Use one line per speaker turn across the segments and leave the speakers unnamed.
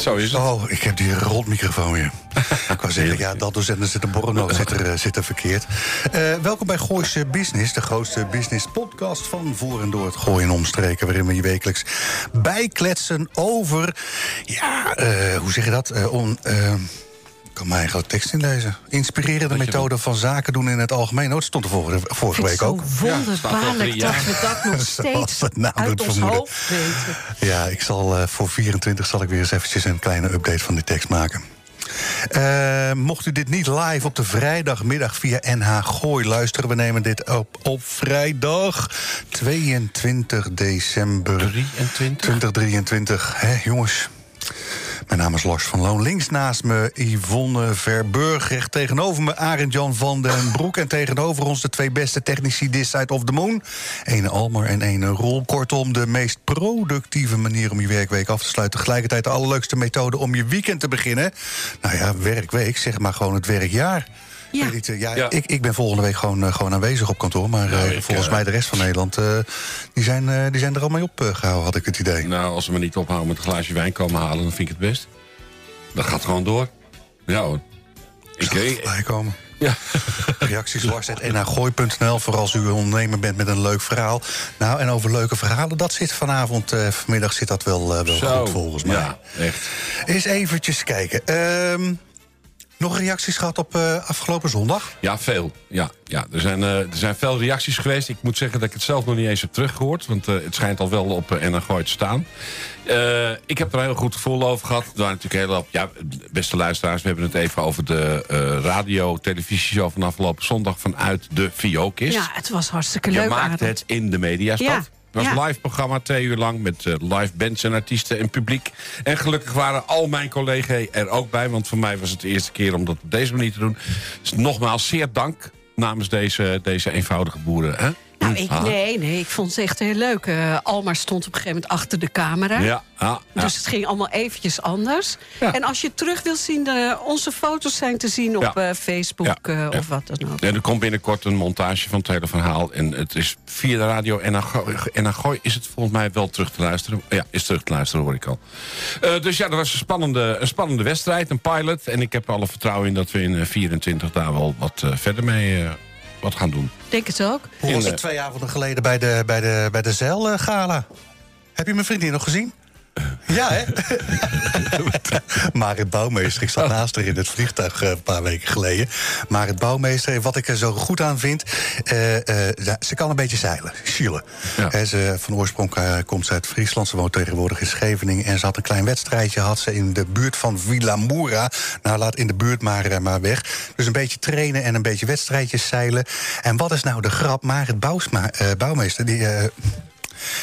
Zo is het.
Oh, ik heb die rotmicrofoon weer. ik wou zeggen, ja, dat docenten zit een borrelnoot zit er, eh, zit er verkeerd. Eh, welkom bij Gooise Business, de grootste business podcast van voor en door het Gooi en omstreken. Waarin we je wekelijks bijkletsen over, ja, eh, hoe zeg je dat? On, ik kan mijn eigen tekst inlezen. Inspirerende methode van zaken doen in het algemeen. Oh, dat stond er vorige, vorige week ook.
Wonderbaarlijk
Ja,
dat we dat nog steeds
nou
uit
het
ons
vermoeden.
hoofd weten.
Ja, ik zal eh, voor 24 zal ik weer eens eventjes een kleine update van die tekst maken. Eh, mocht u dit niet live op de vrijdagmiddag via NH Gooi luisteren... we nemen dit op op vrijdag 22 december
23?
2023. Hè, jongens, mijn naam is Lars van Loon. Links naast me Yvonne Verburg. Recht tegenover me Arend Jan van den Broek. En tegenover ons de twee beste technici this side of the moon. Ene Almer en ene Rol. Kortom, de meest productieve manier om je werkweek af te sluiten. Tegelijkertijd de allerleukste methode om je weekend te beginnen. Nou ja, werkweek, zeg maar gewoon het werkjaar.
Ja.
Weet niet, eh, ja,
Ja.
Ik, ik ben volgende week gewoon, eh, gewoon aanwezig op kantoor. Maar
Nou,
eh,
ik,
volgens mij de rest van Nederland... eh, die, zijn, eh, die zijn er al mee opgehouden, had ik het idee.
Nou, als ze me niet ophouden met een glaasje wijn komen halen, dan vind ik het best. Dat gaat gewoon door. Ja hoor. Ik, ik,
voorbij komen.
ja.
Reacties lars.nhgooi.nl voor als u een ondernemer bent met een leuk verhaal. Nou, en over leuke verhalen, dat zit vanavond, eh, vanmiddag zit dat wel, eh, wel
Zo.
goed volgens mij.
Ja, echt.
Eens eventjes kijken. Ehm, nog reacties gehad op eh, afgelopen zondag?
Ja, veel. Ja, ja. Er, zijn, eh, er zijn veel reacties geweest. Ik moet zeggen dat ik het zelf nog niet eens heb teruggehoord. Want eh, het schijnt al wel op uh, NRGooi te staan. Eh, ik heb er een heel goed gevoel over gehad. Er waren natuurlijk heel veel... Ja, beste luisteraars, we hebben het even over de eh radio, televisieshow van afgelopen zondag vanuit de Vio-kist.
Ja, het was hartstikke
Je
leuk.
maakte
Arend.
het in de mediastad.
Ja,
Het was
ja.
een live programma, twee uur lang... met eh, live bands en artiesten en publiek. En gelukkig waren al mijn collega's er ook bij... want voor mij was het de eerste keer om dat op deze manier te doen. Dus nogmaals, zeer dank namens deze, deze eenvoudige boeren. Hè?
Nou, ik,
Ah.
nee, nee, ik vond het echt heel leuk. Almar stond op een gegeven moment achter de camera.
Ja, ja.
Dus het ging allemaal eventjes anders.
Ja.
En als je terug wil zien, de, onze foto's zijn te zien op eh, Facebook eh, of wat dan ook.
En er komt binnenkort een montage van het hele verhaal. En het is via de radio en Agooi is het volgens mij wel terug te luisteren. Ja, is terug te luisteren, hoor ik al. Dus ja, dat was een spannende, een spannende wedstrijd, een pilot. En ik heb alle vertrouwen in dat we in eh, 24 daar wel wat verder mee wat gaan doen.
Denk het ook.
Hoe was het twee avonden geleden bij de, bij de, bij de Zeilgala? Heb je mijn vriendin nog gezien? Ja, hè? Marit Bouwmeester, ik zat naast haar in het vliegtuig eh, een paar weken geleden. Marit Bouwmeester, wat ik er zo goed aan vind... eh, eh, ze kan een beetje zeilen.
Ja.
Hè, ze, van oorsprong komt ze uit Friesland, ze woont tegenwoordig in Scheveningen... en ze had een klein wedstrijdje, had ze in de buurt van Villa Moura. Nou, laat in de buurt maar, maar weg. Dus een beetje trainen en een beetje wedstrijdjes zeilen. En wat is nou de grap? Marit Bousma, eh, Bouwmeester, die...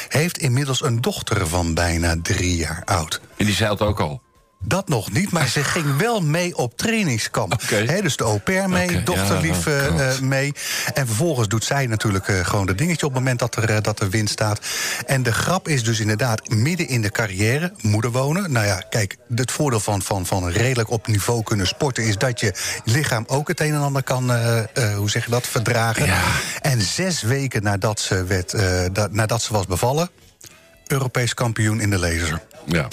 heeft inmiddels een dochter van bijna drie jaar oud.
En die zeilt ook al.
Dat nog niet, maar ze ging wel mee op trainingskamp. Dus de au pair mee,
Oké,
dochterlief
ja,
eh, eh, mee. En vervolgens doet zij natuurlijk eh, gewoon dat dingetje op het moment dat er, eh, dat er wind staat. En de grap is dus inderdaad midden in de carrière, moeder wonen. Nou ja, kijk, het voordeel van, van, van redelijk op niveau kunnen sporten... is dat je lichaam ook het een en ander kan, hoe zeg je dat, verdragen.
Ja.
En zes weken nadat ze, werd, dat, nadat ze was bevallen... Europees kampioen in de laser.
Ja.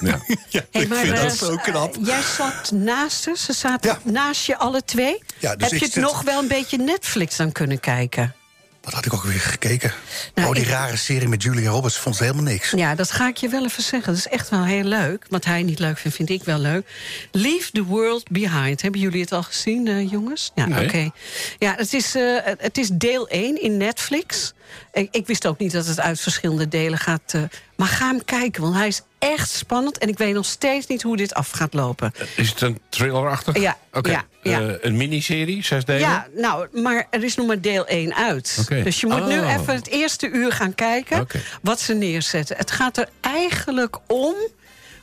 ja.
Ja,
Hey,
ik
maar,
vind
eh,
dat zo knap.
eh, jij zat naast ze, ze zaten
Ja.
naast je alle twee.
Ja, dus
Heb je het
zit-
nog wel een beetje Netflix dan kunnen kijken?
Wat had ik ook weer gekeken?
Nou,
oh, die
ik-
rare serie met Julia Roberts vond ze helemaal niks.
Ja, dat ga ik je wel even zeggen. Dat is echt wel heel leuk. Wat hij niet leuk vindt, vind ik wel leuk. Leave the World Behind. Hebben jullie het al gezien, eh, jongens? Ja,
Nee.
oké. Ja, het is, eh, het is deel 1 in Netflix. Ik, ik wist ook niet dat het uit verschillende delen gaat. eh, maar ga hem kijken, want hij is echt spannend. En ik weet nog steeds niet hoe dit af gaat lopen.
Is het een thriller-achtig?
Ja,
Oké.
ja, ja.
Eh, een miniserie, zes delen?
Ja, nou, maar er is nog maar deel 1 uit. Dus je moet nu
Oh.
even het eerste uur gaan kijken wat ze neerzetten. Het gaat er eigenlijk om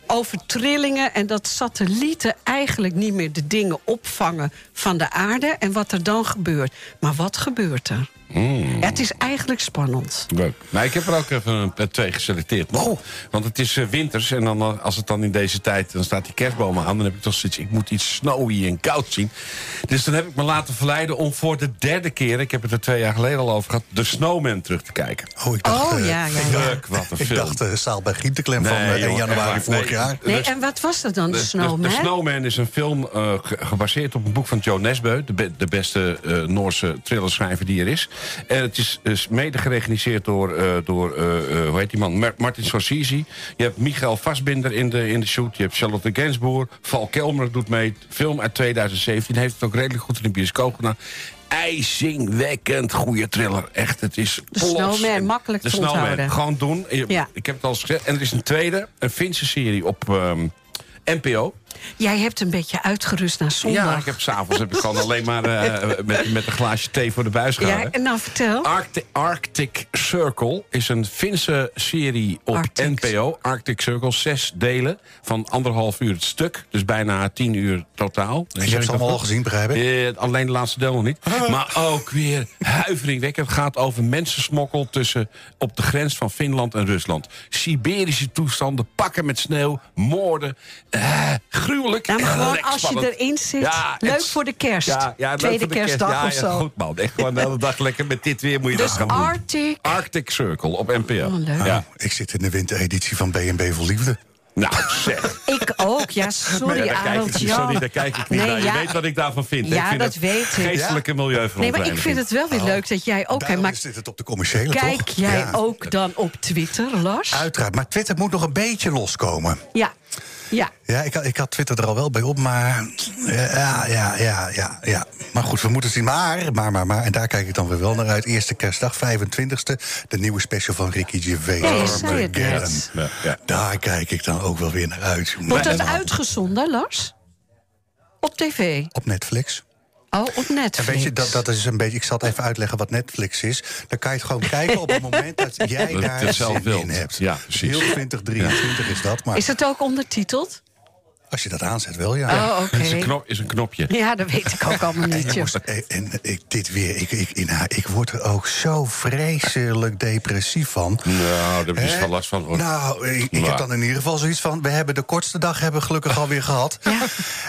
over trillingen en dat satellieten eigenlijk niet meer de dingen opvangen van de aarde en wat er dan gebeurt. Maar wat gebeurt er?
Hmm.
Ja, het is eigenlijk spannend.
Leuk. Nou, ik heb er ook even twee geselecteerd. Want het is eh, winters en dan, eh, als het dan in deze tijd... dan staat die kerstboom aan, dan heb ik toch zoiets... ik moet iets snowy en koud zien. Dus dan heb ik me laten verleiden om voor de derde keer... ik heb het er twee jaar geleden al over gehad... de Snowman terug te kijken.
Oh, ik dacht,
Oh,
eh,
ja, ja, ja.
Leuk, wat een
Ik
film.
dacht, uh, Saal bij Gienteklem van
Nee,
1
joh,
januari vorig jaar.
Nee,
Dus-
en wat was dat dan, de, Snowman?
de Snowman is een film eh, ge- gebaseerd op een boek van Joe Nesbø... de, be- de beste eh, Noorse thrillerschrijver die er is. En het is, is mede geregisseerd door, eh, door eh, eh, hoe heet die man? Mar- Martin Scorsese. Je hebt Michael Fassbinder in de, in de shoot. Je hebt Charlotte Gainsbourg. Val Kelmer doet mee. Film uit 2017. Heeft het ook redelijk goed in de bioscoop gedaan. IJzingwekkend goede thriller. Echt, het is
De. Snowman, makkelijk
De
te
Snowman,
onthouden.
gewoon doen. Je-
Ja.
Ik heb het al eens gezegd. En er is een tweede, een Finse serie op ehm, NPO.
Jij hebt een beetje uitgerust naar zondag.
Ja, ik heb s'avonds heb ik gewoon alleen maar eh, met, met een glaasje thee voor de buis
Ja,
gehouden.
en nou vertel.
Arctic, Arctic Circle is een Finse serie op
Arctic.
NPO. Arctic Circle, zes delen van anderhalf uur het stuk. Dus bijna tien uur totaal.
Je hebt ze allemaal al gezien, begrijp ik?
Eh, alleen de laatste deel nog niet. Maar ook weer huiveringwekkend. Het gaat over mensensmokkel tussen, op de grens van Finland en Rusland. Siberische toestanden, pakken met sneeuw, moorden. Eh, gruwelijk.
Nou, maar gewoon als je erin zit,
Ja,
leuk voor de kerst.
Ja, ja, leuk
Tweede
voor de
kerstdag
kerst.
of
ja,
zo.
Ja, goed man. Echt gewoon de hele dag lekker met dit weer moet je
Dus
dat gaan doen.
Arctic.
Arctic Circle op NPO.
Oh, leuk.
Ja.
Oh, ik zit in de wintereditie van B&B voor Liefde.
Nou, zeg.
Ik ook, ja, sorry,
Nee, daar kijk ik
Arnold
niet,
Jan.
sorry, daar kijk ik niet
Nee,
naar. Je
ja.
weet wat ik daarvan vind.
Ja,
ik vind
dat
het
weet ik.
Geestelijke
Nee,
milieuverontreiniging.
maar ik vind het wel weer leuk dat jij ook...
Daarom dit het op de commerciële,
kijk
toch?
jij
Ja,
ook dan op Twitter, Lars?
Uiteraard, maar Twitter moet nog een beetje loskomen.
Ja, ja.
Ja, ik, had- ik had Twitter er al wel bij op, maar... Ja, ja, ja, ja, ja. Maar goed, we moeten zien. Maar, maar, maar, maar... En daar kijk ik dan weer wel naar uit. Eerste kerstdag, 25e. De nieuwe special van Ricky Gervais.
Ja, je zei het
Armageddon.
net.
Ja, ja.
Daar kijk ik dan ook wel weer naar uit.
Wordt dat uitgezonden, Lars? Op tv?
Op Netflix.
Oh, op Netflix.
En weet je, dat, dat is een beetje... Ik zal het even uitleggen wat Netflix is. Dan kan je het gewoon kijken op het moment dat jij
Dat
daar
zelf
zin
wilt.
in hebt.
Ja, precies.
Heel 2023 is dat, maar
Is het ook ondertiteld?
Als je dat aanzet wel, ja.
Oh, oké.
Is een, knop, is een knopje.
Ja, dat weet ik ook allemaal
En,
niet. joh.
eh, en ik, dit weer, ik, ik, nou, ik word er ook zo vreselijk depressief van.
Nou, daar heb je
Hè?
wel last van. hoor.
Nou, ik, ik heb dan in ieder geval zoiets van... we hebben de kortste dag hebben we gelukkig alweer gehad.
Ja.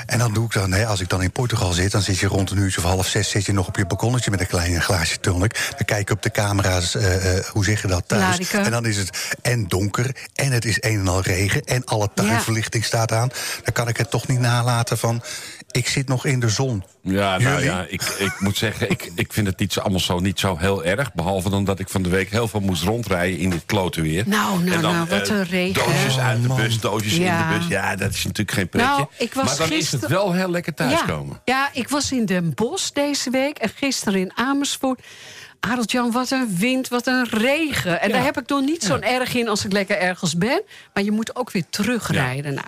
En dan doe ik dan, hè, als ik dan in Portugal zit... dan zit je rond een uurtje of half zes zit je nog op je balkonnetje... met een klein glaasje tonic. Dan kijk je op de camera's, eh, eh, hoe zeg je dat, thuis.
Larike.
En dan is het en donker, en het is een en al regen... en alle tuinverlichting staat aan. Dan kan ik het toch niet nalaten van... ik zit nog in de zon.
Ja, nou
Jullie?
ja, ik, ik moet zeggen, ik, ik vind het niet zo, allemaal zo, niet zo heel erg. Behalve dan dat ik van de week heel veel moest rondrijden in dit klote weer.
Nou, nou,
En dan,
nou, wat
eh,
een regen.
Doosjes uit de
man.
bus, doosjes
Ja.
in de bus. Ja, dat is natuurlijk geen pretje.
Nou, ik was
maar dan is het wel heel lekker thuiskomen.
Ja, ja, ik was in Den Bosch deze week en gisteren in Amersfoort. Arend Jan, wat een wind, wat een regen. En
Ja.
daar heb ik nog niet zo'n erg in als ik lekker ergens ben. Maar je moet ook weer terugrijden. Nou,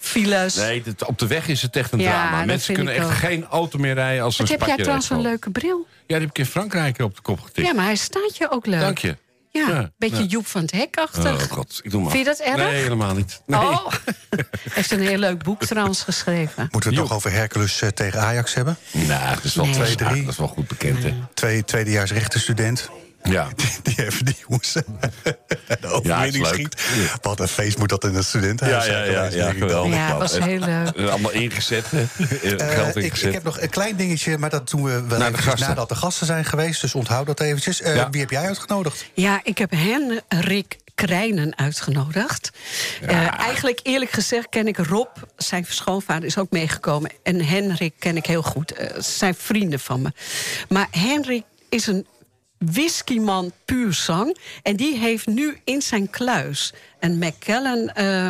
files.
Nee, dit- op de weg is het echt een
Ja,
drama. Mensen kunnen echt
ook.
geen auto meer rijden als ze een
heb jij
spatje
trouwens een leuke bril?
Ja, die heb ik in Frankrijk op de kop getikt.
Ja, maar hij staat je ook leuk.
Dank je.
Ja,
Ja,
beetje
ja.
Joep van het Hek-achtig.
Oh god, ik doe maar.
Vind je dat erg?
Nee, helemaal niet. Nee.
Oh, heeft een heel leuk boek trouwens geschreven.
Moeten we het nog over Hercules eh, tegen Ajax hebben?
Nou, dat is wel
Nee.
twee,
Twee,
drie.
drie.
Dat is wel goed bekend, hè?
Twee, tweedejaars rechtenstudent.
Ja.
Die even die jongens de
Ja,
overwinning
leuk.
schiet. Wat een feest moet dat in het studentenhuis
Ja, ja,
zijn
ja, ja,
ik
geweldig.
Ja, was heel leuk.
Eh, Allemaal ingezet? Eh,
Eh,
geld
ik,
ingezet.
ik heb nog een klein dingetje, maar dat doen we wel
de
eventjes
gasten.
nadat de gasten zijn geweest. Dus onthoud dat eventjes. Eh,
Ja.
Wie heb jij uitgenodigd?
Ja, ik heb Henrik Krijnen uitgenodigd. Eh, eigenlijk eerlijk gezegd ken ik Rob, zijn schoonvader is ook meegekomen. En Henrik ken ik heel goed. Eh, ze zijn vrienden van me. Maar Henrik is een whiskyman puur zang. En die heeft nu in zijn kluis een Macallan... eh,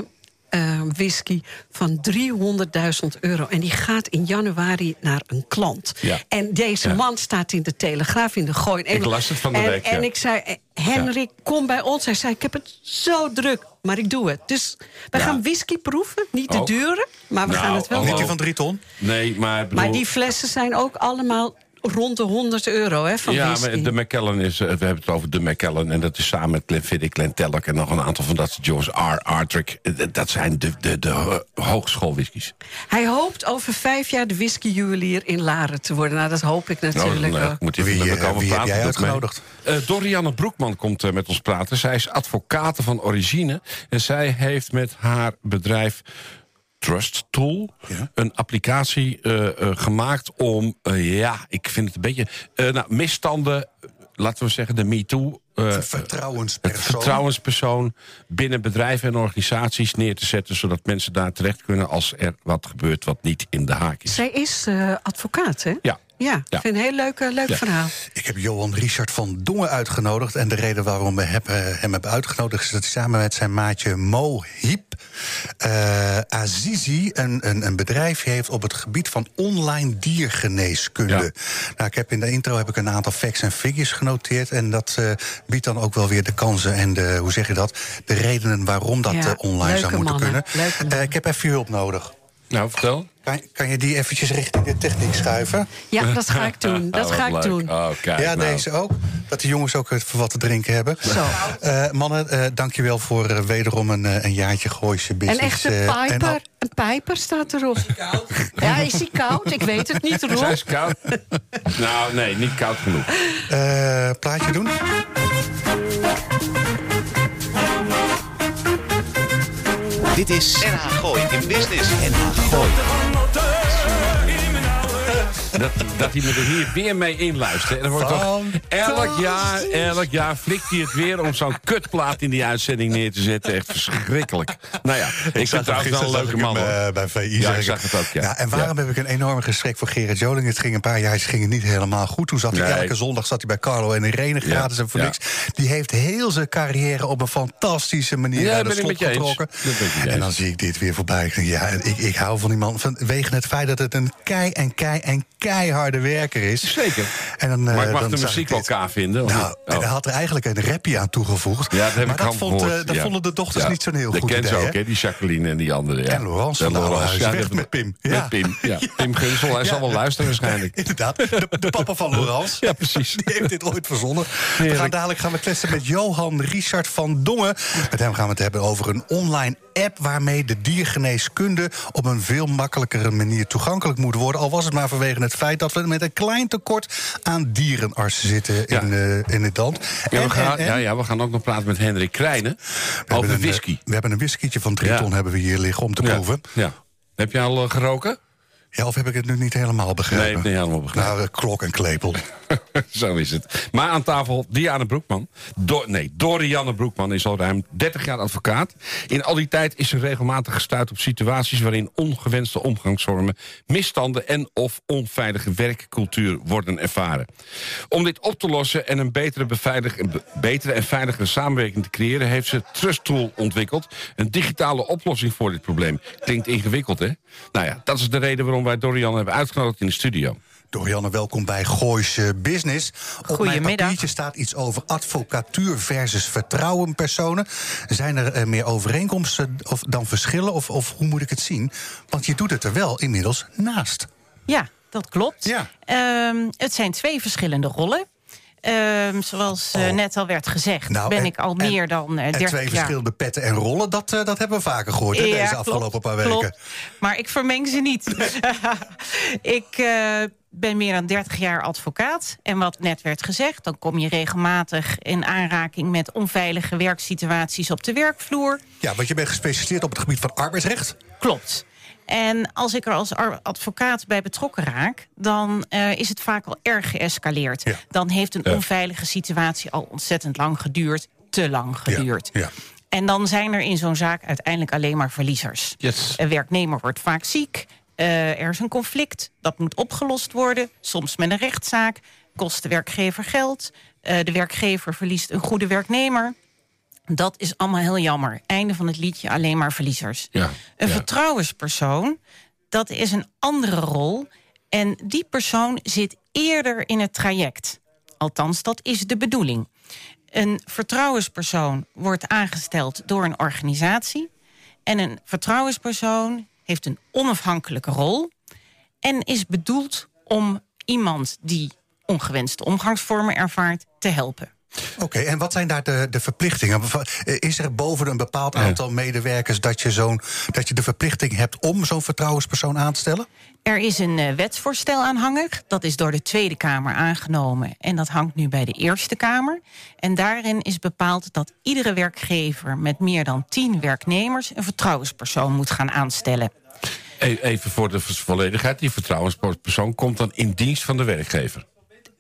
eh, whisky van 300.000 euro. En die gaat in januari naar een klant.
Ja.
En deze
Ja.
man staat in de Telegraaf, in de Gooi.
Ik las het van de
en,
week, ja.
En ik zei, eh, Henrik, kom bij ons. Hij zei, ik heb het zo druk, maar ik doe het. Dus wij
Ja.
gaan whisky proeven. Niet de
Ook?
dure, maar we
Nou,
gaan het wel
hallo.
Niet
doen.
die van drie ton?
Nee, maar... bedoel-
Maar die flessen zijn ook allemaal rond de 100 euro hè, van
ja,
whisky.
de McKellen is, eh, we hebben het over de McKellen... en dat is samen met Glenfiddich, Glentelloch en nog een aantal van dat... George R. Artrick, Eh, dat zijn de, de, de ho- hogeschoolwhiskies.
Hij hoopt over vijf jaar de whiskyjuwelier in Laren te worden. Nou, dat hoop ik
Nou,
natuurlijk
dan, eh,
ook.
moet je
Wie,
even met elkaar over
wie heb
praten.
jij uitgenodigd?
Eh, Dorianne Broekman komt met ons praten. Zij is advocaat van origine. En zij heeft met haar bedrijf Trust Tool
Ja.
een applicatie eh, eh, gemaakt om, eh, ja, ik vind het een beetje, eh, nou, misstanden, laten we zeggen, de MeToo. eh, het
Vertrouwenspersoon.
vertrouwenspersoon binnen bedrijven en organisaties neer te zetten... zodat mensen daar terecht kunnen als er wat gebeurt wat niet in de haak is.
Zij is eh, advocaat, hè?
Ja.
Ja, ik
Ja.
vind het een heel leuk, eh, leuk
Ja.
verhaal.
Ik heb Johan Richard van Dongen uitgenodigd. En de reden waarom we heb, eh, hem hebben uitgenodigd... is dat hij samen met zijn maatje Mo Hiep... eh, Azizi een, een, een bedrijf heeft op het gebied van online diergeneeskunde.
Ja.
Nou, ik heb in de intro heb ik een aantal facts en figures genoteerd... en dat biedt dan ook wel weer de kansen en de, hoe zeg je dat... de redenen waarom dat
Ja,
online zou moeten
mannen,
kunnen. Eh, ik heb even je hulp nodig.
Nou, vertel.
Kan, kan je die eventjes richting de techniek schuiven?
Ja, dat ga ik doen. Dat
Ah,
ga ik
leuk.
doen.
Oh, kijk,
ja,
nou.
deze ook. Dat de jongens ook even wat te drinken hebben.
Zo.
Eh, mannen, eh dankjewel voor eh, wederom een, eh, een jaartje Gooise
Een
business.
echte
eh, en
pijper.
al-
Een pijper staat erop. Ja, is hij koud? Ik weet het niet, Rob.
is koud? nou, nee, niet koud genoeg.
eh, plaatje doen?
Dit is NH Gooi in Business. NH Gooi.
Dat, dat hij me er hier weer mee inluistert. En dan wordt toch elk jaar, elk jaar flikt hij het weer om zo'n kutplaat in die uitzending neer te zetten. Echt verschrikkelijk. Nou ja, ik, vind
zag
trouwens wel een leuke
ik
man.
hem, eh, bij VI
Ja, ik zag het ook, ja.
en waarom heb ik een enorme geschrik voor Gerard Joling? Het ging een paar jaar ging het niet helemaal goed. Toen zat hij elke zondag zat hij bij Carlo en Irene gratis en voor niks. Die heeft heel zijn carrière op een fantastische manier
Ja,
uit de
ik
slot getrokken.
Ik
En dan zie ik dit weer voorbij. Ik denk, ja, ik, ik hou van die man. Vanwege het feit dat het een kei en kei en keiharde werker is.
Zeker.
En dan, eh,
Maar ik mag
dan
de muziek wel
dit.
kaar vinden.
Nou, en
Oh.
hij had er eigenlijk een rapje aan toegevoegd.
Ja, dat heb
maar
ik
dat, vond, eh, dat
ja.
vonden de dochters
Ja.
niet zo'n heel
Dat
goed
ken
idee.
ze ook,
hè?
Die Jacqueline en die andere. Ja.
En Laurence
En
van
Laurence, ja,
Weg
dat-
met Pim. Ja.
Met Pim, ja. Pim Gunsel, hij zal wel luisteren waarschijnlijk.
Inderdaad, de, de papa van Laurence.
Ja, precies.
Die heeft dit ooit verzonnen. We gaan dadelijk gaan we kletsen met Johan Richard van Dongen. Met hem gaan we het hebben over een online app... waarmee de diergeneeskunde op een veel makkelijkere manier toegankelijk moet worden. Al was het maar vanwege het feit dat we met een klein tekort aan dierenartsen zitten
Ja.
in, eh, in het land.
Ja,
En-
we gaan,
en- en-
ja, ja, we gaan ook nog praten met Hendrik Krijnen over
een, eh,
whisky.
We hebben een whiskytje van Triton hebben we hier liggen om te proeven.
Ja. Heb je al eh, geroken?
Ja, of heb ik het nu niet helemaal begrepen?
Nee, niet helemaal begrepen.
Nou, eh, klok en klepel.
Zo is het. Maar aan tafel Diane Broekman. Do nee, Dorianne Broekman is al ruim 30 jaar advocaat. In al die tijd is ze regelmatig gestuurd op situaties... waarin ongewenste omgangsvormen, misstanden... en of onveilige werkcultuur worden ervaren. Om dit op te lossen en een betere, beveilig, een be- betere en veiligere samenwerking te creëren... heeft ze Trust Tool ontwikkeld. Een digitale oplossing voor dit probleem. Klinkt ingewikkeld, hè? Nou ja, dat is de reden waarom wij Dorianne hebben uitgenodigd in de studio.
Dorianne, welkom bij Gooise Business. Op mijn papiertje staat iets over advocatuur versus vertrouwen personen. Zijn er eh, meer overeenkomsten of, dan verschillen? Of, of hoe moet ik het zien? Want je doet het er wel inmiddels naast.
Ja, dat klopt.
Ja.
Ehm, het zijn twee verschillende rollen. Ehm, zoals eh,
Oh.
net al werd gezegd,
Nou,
ben
en-
ik al
en-
meer dan eh
En
30
twee
jaar.
verschillende petten en rollen, dat, eh, dat hebben we vaker gehoord hè,
Ja,
deze
klopt,
afgelopen paar weken.
klopt. Maar ik vermeng ze niet. ik eh, ben meer dan 30 jaar advocaat. En wat net werd gezegd, dan kom je regelmatig in aanraking met onveilige werksituaties op de werkvloer.
Ja, want je bent gespecialiseerd op het gebied van arbeidsrecht.
Klopt. En als ik er als advocaat bij betrokken raak... dan eh, is het vaak al erg geëscaleerd.
Ja.
Dan heeft een onveilige situatie al ontzettend lang geduurd. Te lang geduurd.
Ja, ja.
En dan zijn er in zo'n zaak uiteindelijk alleen maar verliezers.
Yes.
Een werknemer wordt vaak ziek. eh, er is een conflict. Dat moet opgelost worden. Soms met een rechtszaak. Kost de werkgever geld. eh, de werkgever verliest een goede werknemer. Dat is allemaal heel jammer. Einde van het liedje, alleen maar verliezers.
Ja,
Een
ja.
vertrouwenspersoon, dat is een andere rol. En die persoon zit eerder in het traject. Althans, dat is de bedoeling. Een vertrouwenspersoon wordt aangesteld door een organisatie. En een vertrouwenspersoon heeft een onafhankelijke rol. En is bedoeld om iemand die ongewenste omgangsvormen ervaart te helpen.
Oké, en wat zijn daar de, de verplichtingen? Is er boven een bepaald aantal medewerkers dat je, zo'n, dat je de verplichting hebt om zo'n vertrouwenspersoon aan te stellen?
Er is een uh, wetsvoorstel aanhangig. Dat is door de Tweede Kamer aangenomen. En dat hangt nu bij de Eerste Kamer. En daarin is bepaald dat iedere werkgever met meer dan tien werknemers een vertrouwenspersoon moet gaan aanstellen.
E-, even voor de volledigheid: die vertrouwenspersoon komt dan in dienst van de werkgever.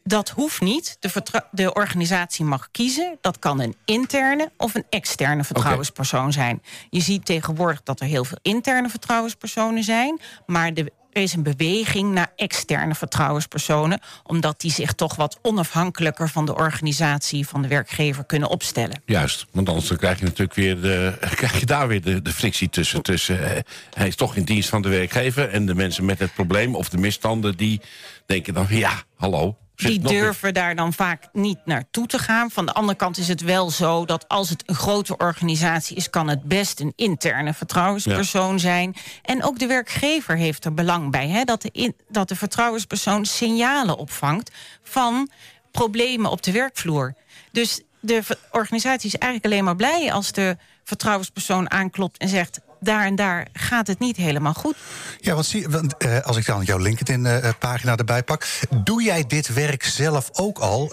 Dat hoeft niet. De, de, organisatie mag kiezen. Dat kan een interne of een externe vertrouwenspersoon zijn. Je ziet tegenwoordig dat er heel veel interne vertrouwenspersonen zijn. Maar de, er is een beweging naar externe vertrouwenspersonen, omdat die zich toch wat onafhankelijker van de organisatie van de werkgever kunnen opstellen.
Juist, want anders krijg je natuurlijk weer de, krijg je daar weer de, de frictie tussen. tussen eh, hij is toch in dienst van de werkgever en de mensen met het probleem of de misstanden die denken dan: ja, hallo,
die durven daar dan vaak niet naartoe te gaan. Van de andere kant is het wel zo dat als het een grote organisatie is... kan het best een interne vertrouwenspersoon zijn. En ook de werkgever heeft er belang bij. Hè, dat, de dat de vertrouwenspersoon signalen opvangt... van problemen op de werkvloer. Dus de organisatie is eigenlijk alleen maar blij als de vertrouwenspersoon aanklopt en zegt daar en daar gaat het niet helemaal goed.
Ja, want, zie, want uh, als ik dan jouw LinkedIn-pagina uh, erbij pak... doe jij dit werk zelf ook al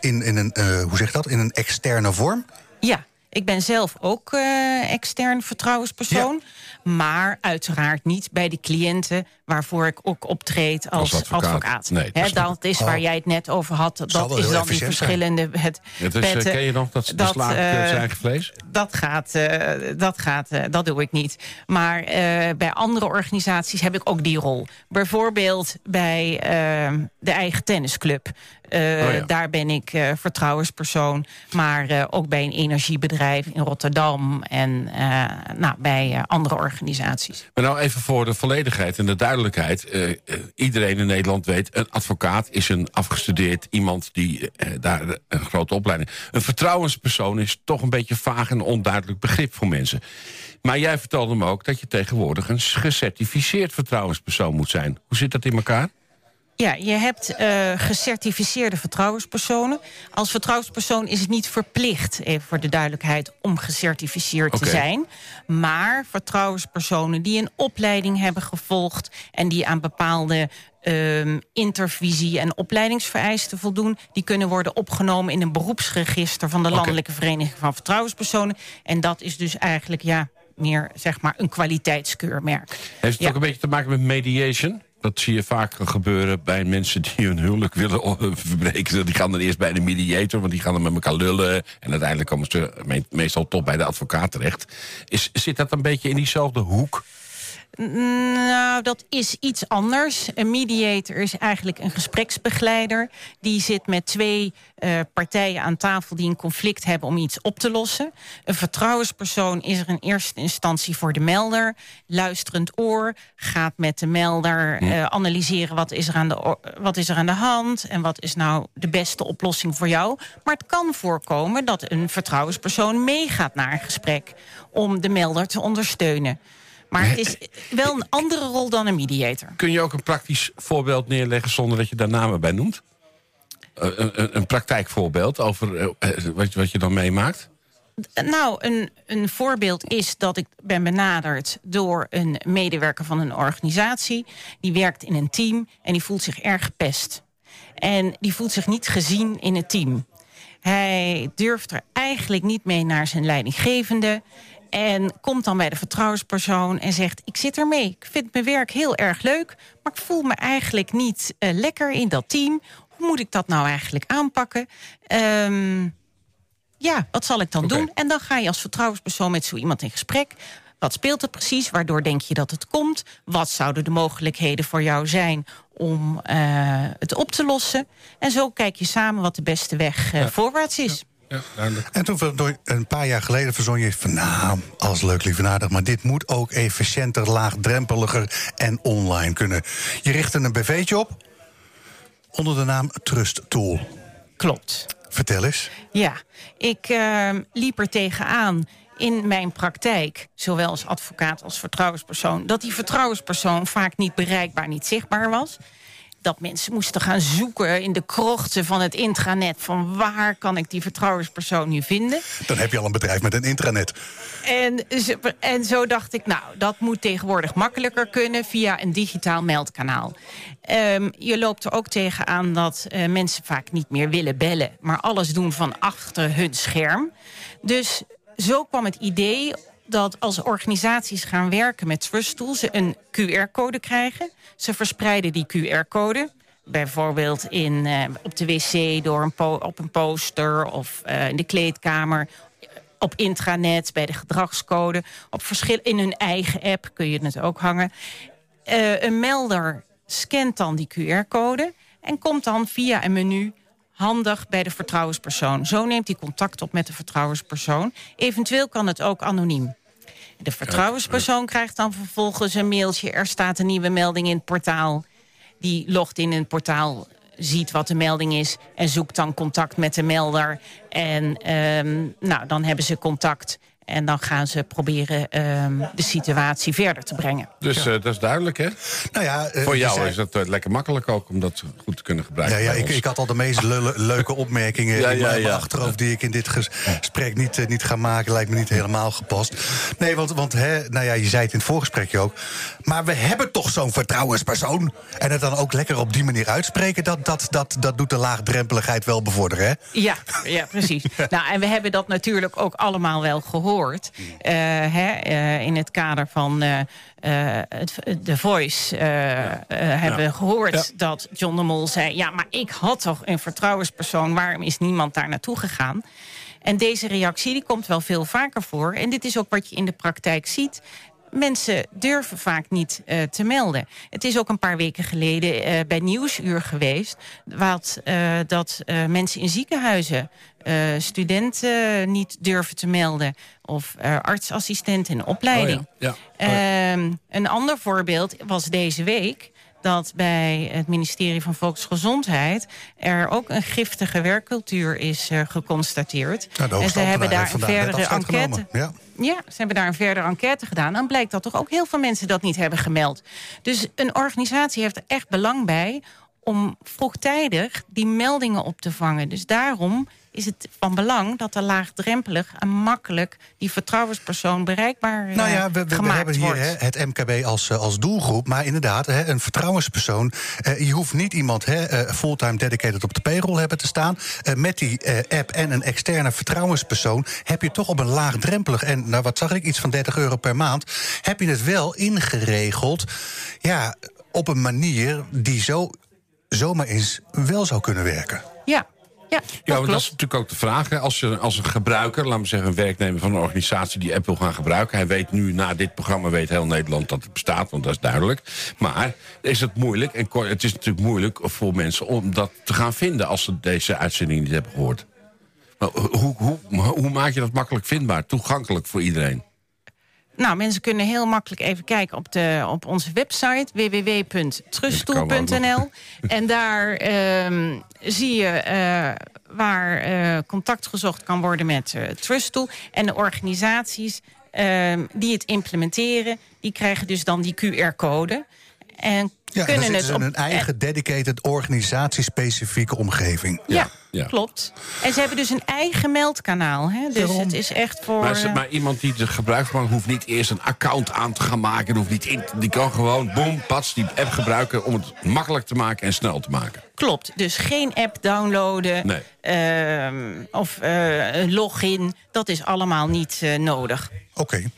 in, in, een, hoe zeg dat, in een externe vorm?
Ja, ik ben zelf ook extern vertrouwenspersoon. Maar uiteraard niet bij de cliënten waarvoor ik ook optreed als, als advocaat. Nee, dat, is waar oh. jij het net over had. Dat is dan die verschillende het,
het is, Ken je nog dat, dat slaat uh, zijn eigen vlees?
Dat gaat, dat, gaat dat doe ik niet. Maar bij andere organisaties heb ik ook die rol. Bijvoorbeeld bij de eigen tennisclub. Oh daar ben ik vertrouwenspersoon. Maar ook bij een energiebedrijf in Rotterdam. En nou, bij andere organisaties.
Maar nou even voor de volledigheid en de duidelijkheid. Iedereen in Nederland weet, een advocaat is een afgestudeerd iemand die daar een grote opleiding. Een vertrouwenspersoon is toch een beetje vaag en onduidelijk begrip voor mensen. Maar jij vertelde me ook dat je tegenwoordig een gecertificeerd vertrouwenspersoon moet zijn. Hoe zit dat in elkaar?
Ja, je hebt uh, gecertificeerde vertrouwenspersonen. Als vertrouwenspersoon is het niet verplicht, even voor de duidelijkheid, om gecertificeerd te zijn. Maar vertrouwenspersonen die een opleiding hebben gevolgd en die aan bepaalde uh, intervisie- en opleidingsvereisten voldoen... die kunnen worden opgenomen in een beroepsregister... van de Landelijke Vereniging van Vertrouwenspersonen. En dat is dus eigenlijk ja, meer zeg maar, een kwaliteitskeurmerk.
Heeft het ook een beetje te maken met mediation? Dat zie je vaak gebeuren bij mensen die hun huwelijk willen verbreken. Die gaan dan eerst bij de mediator, want die gaan dan met elkaar lullen. En uiteindelijk komen ze meestal toch bij de advocaat terecht. Is, zit dat een beetje in diezelfde hoek?
Nou, dat is iets anders. Een mediator is eigenlijk een gespreksbegeleider. Die zit met twee uh, partijen aan tafel die een conflict hebben om iets op te lossen. Een vertrouwenspersoon is er in eerste instantie voor de melder. Luisterend oor gaat met de melder uh, analyseren wat is, er aan de, wat is er aan de hand... en wat is nou de beste oplossing voor jou. Maar het kan voorkomen dat een vertrouwenspersoon meegaat naar een gesprek... om de melder te ondersteunen. Maar het is wel een andere rol dan een mediator.
Kun je ook een praktisch voorbeeld neerleggen zonder dat je daar namen bij noemt? Eh, een, een, praktijkvoorbeeld over eh, eh, wat, wat je dan meemaakt?
Nou, een, een voorbeeld is dat ik ben benaderd door een medewerker van een organisatie. Die werkt in een team en die voelt zich erg gepest. En die voelt zich niet gezien in het team. Hij durft er eigenlijk niet mee naar zijn leidinggevende. En komt dan bij de vertrouwenspersoon en zegt... ik zit ermee, ik vind mijn werk heel erg leuk... maar ik voel me eigenlijk niet uh, lekker in dat team. Hoe moet ik dat nou eigenlijk aanpakken? Um, ja, wat zal ik dan okay. doen? En dan ga je als vertrouwenspersoon met zo iemand in gesprek. Wat speelt er precies? Waardoor denk je dat het komt? Wat zouden de mogelijkheden voor jou zijn om uh, het op te lossen? En zo kijk je samen wat de beste weg uh, ja. voorwaarts is. Ja.
Ja, en toen door een paar jaar geleden verzon je van... nou, alles leuk, lief en aardig... maar dit moet ook efficiënter, laagdrempeliger en online kunnen. Je richtte een BV'tje op onder de naam Trust Tool.
Klopt.
Vertel eens.
Ja, ik uh, liep er tegenaan in mijn praktijk, zowel als advocaat als vertrouwenspersoon... dat die vertrouwenspersoon vaak niet bereikbaar, niet zichtbaar was... dat mensen moesten gaan zoeken in de krochten van het intranet... van waar kan ik die vertrouwenspersoon nu vinden.
Dan heb je al een bedrijf met een intranet.
En, en zo dacht ik, nou, dat moet tegenwoordig makkelijker kunnen... via een digitaal meldkanaal. Um, je loopt er ook tegenaan dat uh, mensen vaak niet meer willen bellen... maar alles doen van achter hun scherm. Dus zo kwam het idee dat als organisaties gaan werken met Trust Tool... ze een QR-code krijgen. Ze verspreiden die QR-code. Bijvoorbeeld in, uh, op de wc door een op een poster of uh, in de kleedkamer op intranet, bij de gedragscode. Op verschil in hun eigen app kun je het ook hangen. Uh, een melder scant dan die QR-code... en komt dan via een menu handig bij de vertrouwenspersoon. Zo neemt hij contact op met de vertrouwenspersoon. Eventueel kan het ook anoniem. De vertrouwenspersoon krijgt dan vervolgens een mailtje... er staat een nieuwe melding in het portaal. Die logt in het portaal, ziet wat de melding is... en zoekt dan contact met de melder. En um, nou, dan hebben ze contact... En dan gaan ze proberen um, de situatie verder te brengen.
Dus uh, dat is duidelijk, hè?
Nou ja, uh,
Voor jou zei... is dat uh, lekker makkelijk ook om dat goed te kunnen gebruiken.
Ja, ja ik, ik, had al de meest le leuke opmerkingen ja, in mijn achterhoofd... die ik in dit gesprek niet, niet ga maken. Lijkt me niet helemaal gepast. Nee, want, want hè, nou ja, je zei het in het voorgesprekje ook. Maar we hebben toch zo'n vertrouwenspersoon. En het dan ook lekker op die manier uitspreken... dat, dat, dat, dat doet de laagdrempeligheid wel bevorderen, hè?
Ja, ja precies. nou, en we hebben dat natuurlijk ook allemaal wel gehoord. Uh, hè, uh, in het kader van The Voice hebben we gehoord ja. dat John de Mol zei... ja, maar ik had toch een vertrouwenspersoon, waarom is niemand daar naartoe gegaan? En deze reactie die komt wel veel vaker voor. En dit is ook wat je in de praktijk ziet mensen durven vaak niet uh, te melden. Het is ook een paar weken geleden uh, bij Nieuwsuur geweest... Wat, uh, dat mensen in ziekenhuizen studenten niet durven te melden... of artsassistenten in opleiding.
Oh ja. Ja.
Oh ja. een ander voorbeeld was deze week dat bij het ministerie van Volksgezondheid... er ook een giftige werkcultuur is uh, geconstateerd.
Nou,
en ze hebben daar een verdere enquête...
Ja.
ja, ze hebben daar een verdere enquête gedaan. En blijkt dat toch ook heel veel mensen dat niet hebben gemeld. Dus een organisatie heeft er echt belang bij om vroegtijdig die meldingen op te vangen. Dus daarom is het van belang dat er laagdrempelig en makkelijk... die vertrouwenspersoon bereikbaar
nou ja, we, we,
we
hebben hier hè, het MKB als, als doelgroep. Maar inderdaad, hè, een vertrouwenspersoon... Uh, je hoeft niet iemand hè, fulltime dedicated op de payroll hebben te staan. Met die app en een externe vertrouwenspersoon... heb je toch op een laagdrempelig... en nou, wat zag ik, iets van 30 euro per maand... heb je het wel ingeregeld... ja, op een manier die zo zomaar eens wel zou kunnen werken.
Ja, ja, dat,
ja, maar dat is natuurlijk ook de vraag. Hè. Als, je, als een gebruiker, laten we zeggen een werknemer van een organisatie... die app wil gaan gebruiken. Hij weet nu, na dit programma weet heel Nederland dat het bestaat. Want dat is duidelijk. Maar is het moeilijk, en het is natuurlijk moeilijk voor mensen... om dat te gaan vinden als ze deze uitzending niet hebben gehoord. Maar hoe, hoe, hoe maak je dat makkelijk vindbaar, toegankelijk voor iedereen?
Nou, mensen kunnen heel makkelijk even kijken op, de, op onze website www.truststoel.nl. en daar um, zie je uh, waar uh, contact gezocht kan worden met uh, Truststoel. En de organisaties die het implementeren, die krijgen dus dan die QR-code. En
ja,
kunnen
en
het
op een eigen dedicated organisatiespecifieke omgeving.
Ja, ja, klopt. En ze hebben dus een eigen meldkanaal. Hè? Dus Daarom. het is echt voor...
Maar, maar iemand die er gebruik van hoeft niet eerst een account aan te gaan maken. Hoeft niet in, die kan gewoon, boom, pats, die app gebruiken... om het makkelijk te maken en snel te maken.
Klopt, dus geen app downloaden
nee.
uh, of uh, login. Dat is allemaal niet uh, nodig.
Oké.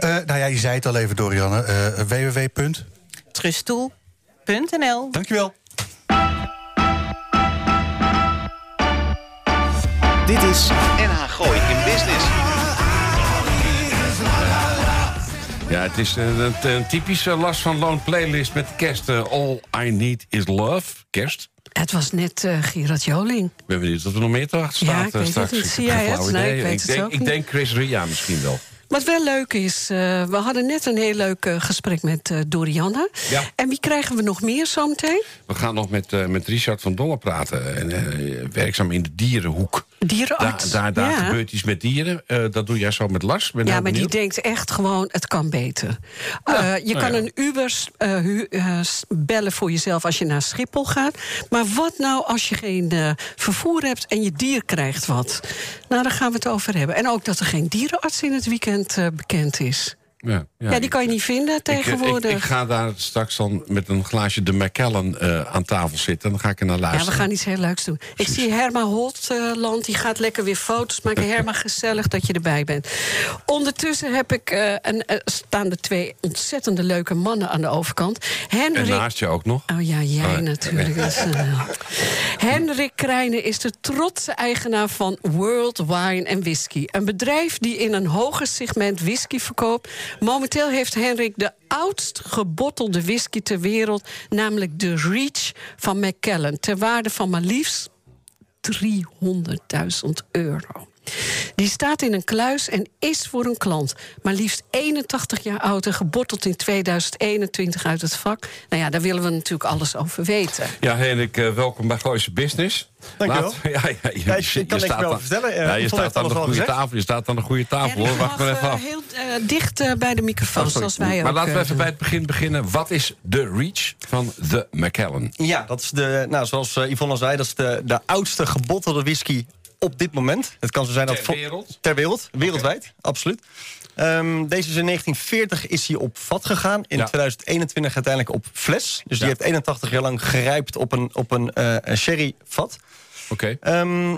Okay. nou ja, je zei het al even, Dorianne. www.
Truststoel.nl.
Dankjewel.
Dit is NH Gooi in Business.
Ja, het is een, een, een typische last van loon playlist met kerst. Uh, All I Need Is Love. Kerst.
Het was net uh, Gerard Joling.
Ik ben benieuwd dat er nog meer te wachten staat.
Ja, ik weet
straks.
het niet. Zie jij het? Nee, ik weet
ik
het
denk,
ook
ik
niet.
denk Chris Ria misschien wel.
Wat wel leuk is, uh, we hadden net een heel leuk uh, gesprek met uh, Dorianne.
Ja.
En wie krijgen we nog meer zometeen?
We gaan nog met, met Richard van Dongen praten. En, werkzaam in de dierenhoek.
Dierenarts.
Daar, daar, daar
ja.
gebeurt iets met dieren. Eh, dat doe jij zo met Lars. Ben
Ja, maar die denkt echt gewoon, het kan beter. Eh, je
nou
kan
ja.
een Uber eh, bellen voor jezelf als je naar Schiphol gaat. Maar wat nou als je geen vervoer hebt en je dier krijgt wat? Nou, daar gaan we het over hebben. En ook dat er geen dierenarts in het weekend bekend is.
Ja,
Ja, die kan je niet vinden
eh,
tegenwoordig.
Ik, ik ga daar straks dan met een glaasje de Macallan eh, aan tafel zitten. En dan ga ik er naar
Ja,
luisteren.
we gaan iets heel leuks doen. Ik zie Herma Holtland, die gaat lekker weer foto's maken. Herma, gezellig dat je erbij bent. Ondertussen heb ik, eh, een, staan er twee ontzettende leuke mannen aan de overkant.
En
Henrik
naast je ook nog.
Oh ja, jij
Oh ja.
natuurlijk. Dat is, Hendrik Krijnen is de trotse eigenaar van World Wine and Whisky. Een bedrijf die in een hoger segment whisky verkoopt. Momenteel heeft Hendrik de oudst gebottelde whisky ter wereld... namelijk de Reach van Macallan... ter waarde van maar liefst 300.000 euro. Die staat in een kluis en is voor een klant. Maar liefst 81 jaar oud en gebotteld in 2021 uit het vak. Nou ja, daar willen we natuurlijk alles over weten.
Ja, Henrik, eh, welkom bij Gooise Business.
Dankjewel.
Laat- ja, ja, je,
Ja, ik- ik kan niks
aan-
vertellen. Eh,
Ja, je staat aan de goede
gezegd.
tafel. Je staat aan de goede tafel, hoor. Wacht maar even
eh,
af.
heel dicht bij de microfoon,
Oh,
zoals wij
maar
ook.
laten we even bij het begin beginnen. Wat is de reach van de Macallan?
Ja, dat is de, nou, zoals Yvonne al zei, dat is de, de oudste gebottelde whisky op dit moment. Het kan zo zijn dat
Ter wereld?
Ter wereld, wereldwijd, absoluut. Ehm, deze is in 1940 is hij op vat gegaan. In
Ja.
2021 uiteindelijk op fles. Dus die heeft 81 jaar lang gerijpt op een, op een eh, een sherry vat.
Oké.
Ehm,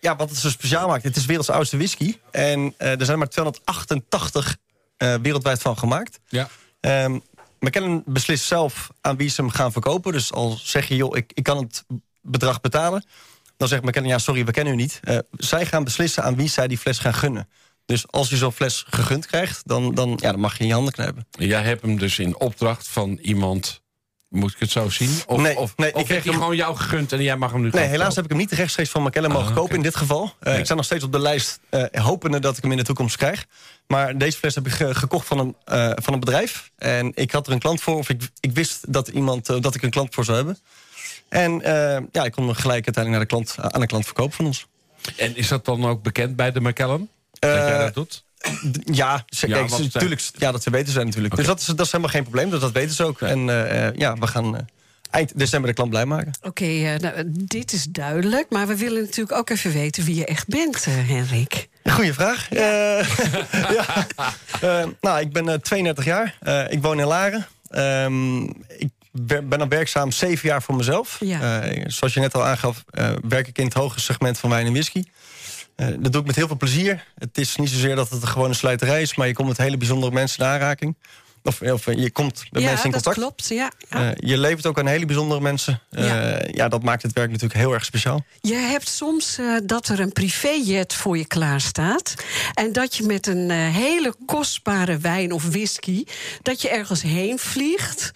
ja, wat het zo speciaal maakt, het is werelds oudste whisky. En eh, er zijn maar 288 eh, wereldwijd van gemaakt.
Ja.
McKellen beslist zelf aan wie ze hem gaan verkopen. Dus al zeg je, joh, ik, ik kan het bedrag betalen... dan zegt McKellen, ja, sorry, we kennen u niet. Eh, zij gaan beslissen aan wie zij die fles gaan gunnen. Dus als je zo'n fles gegund krijgt, dan, dan, ja, dan mag je in je handen knijpen.
Jij hebt hem dus in opdracht van iemand... Moet ik het zo zien? Of,
Nee,
of,
nee,
of
ik
hij
hem-
gewoon jou gegund en jij mag hem nu
Nee, helaas heb
kopen?
ik hem niet rechtstreeks van McKellen mogen
Ah,
kopen
oké.
in dit geval. Eh,
Nee.
Ik sta nog steeds op de lijst, eh, hopende dat ik hem in de toekomst krijg. Maar deze fles heb ik ge- gekocht van een, van een bedrijf. En ik had er een klant voor, of ik, ik wist dat, iemand, dat ik een klant voor zou hebben. En eh, ja, ik kon hem gelijk uiteindelijk naar de klant, aan de klant verkopen van ons.
En is dat dan ook bekend bij de Macallan? dat
Eh,
jij dat doet?
D- Ja, ze,
Ja,
kijk, ze- tuurlijk, ja, dat ze weten zijn natuurlijk. Dus dat is, dat is helemaal geen probleem, dus dat weten ze ook. En eh, eh, ja, we gaan eh, eind december de klant blij maken.
Oké, eh, nou, dit is duidelijk. Maar we willen natuurlijk ook even weten wie je echt bent, eh, Henrik.
Goeie vraag. Eh, ja. Eh, nou, ik ben eh, 32 jaar. Eh, ik woon in Laren. Ehm, ik wer- ben al werkzaam zeven jaar voor mezelf.
Ja.
Eh, zoals je net al aangaf, eh, werk ik in het hoge segment van wijn en whisky. Eh, dat doe ik met heel veel plezier. Het is niet zozeer dat het gewoon een sluiterij is... maar je komt met hele bijzondere mensen in aanraking. Of, of eh, je komt met
ja,
mensen in
dat
contact.
klopt. Ja, ja.
Eh, je levert ook aan hele bijzondere mensen. Eh,
Ja.
ja. dat maakt het werk natuurlijk heel erg speciaal.
Je hebt soms dat er een privéjet voor je klaar staat. En dat je met een hele kostbare wijn of whisky... dat je ergens heen vliegt.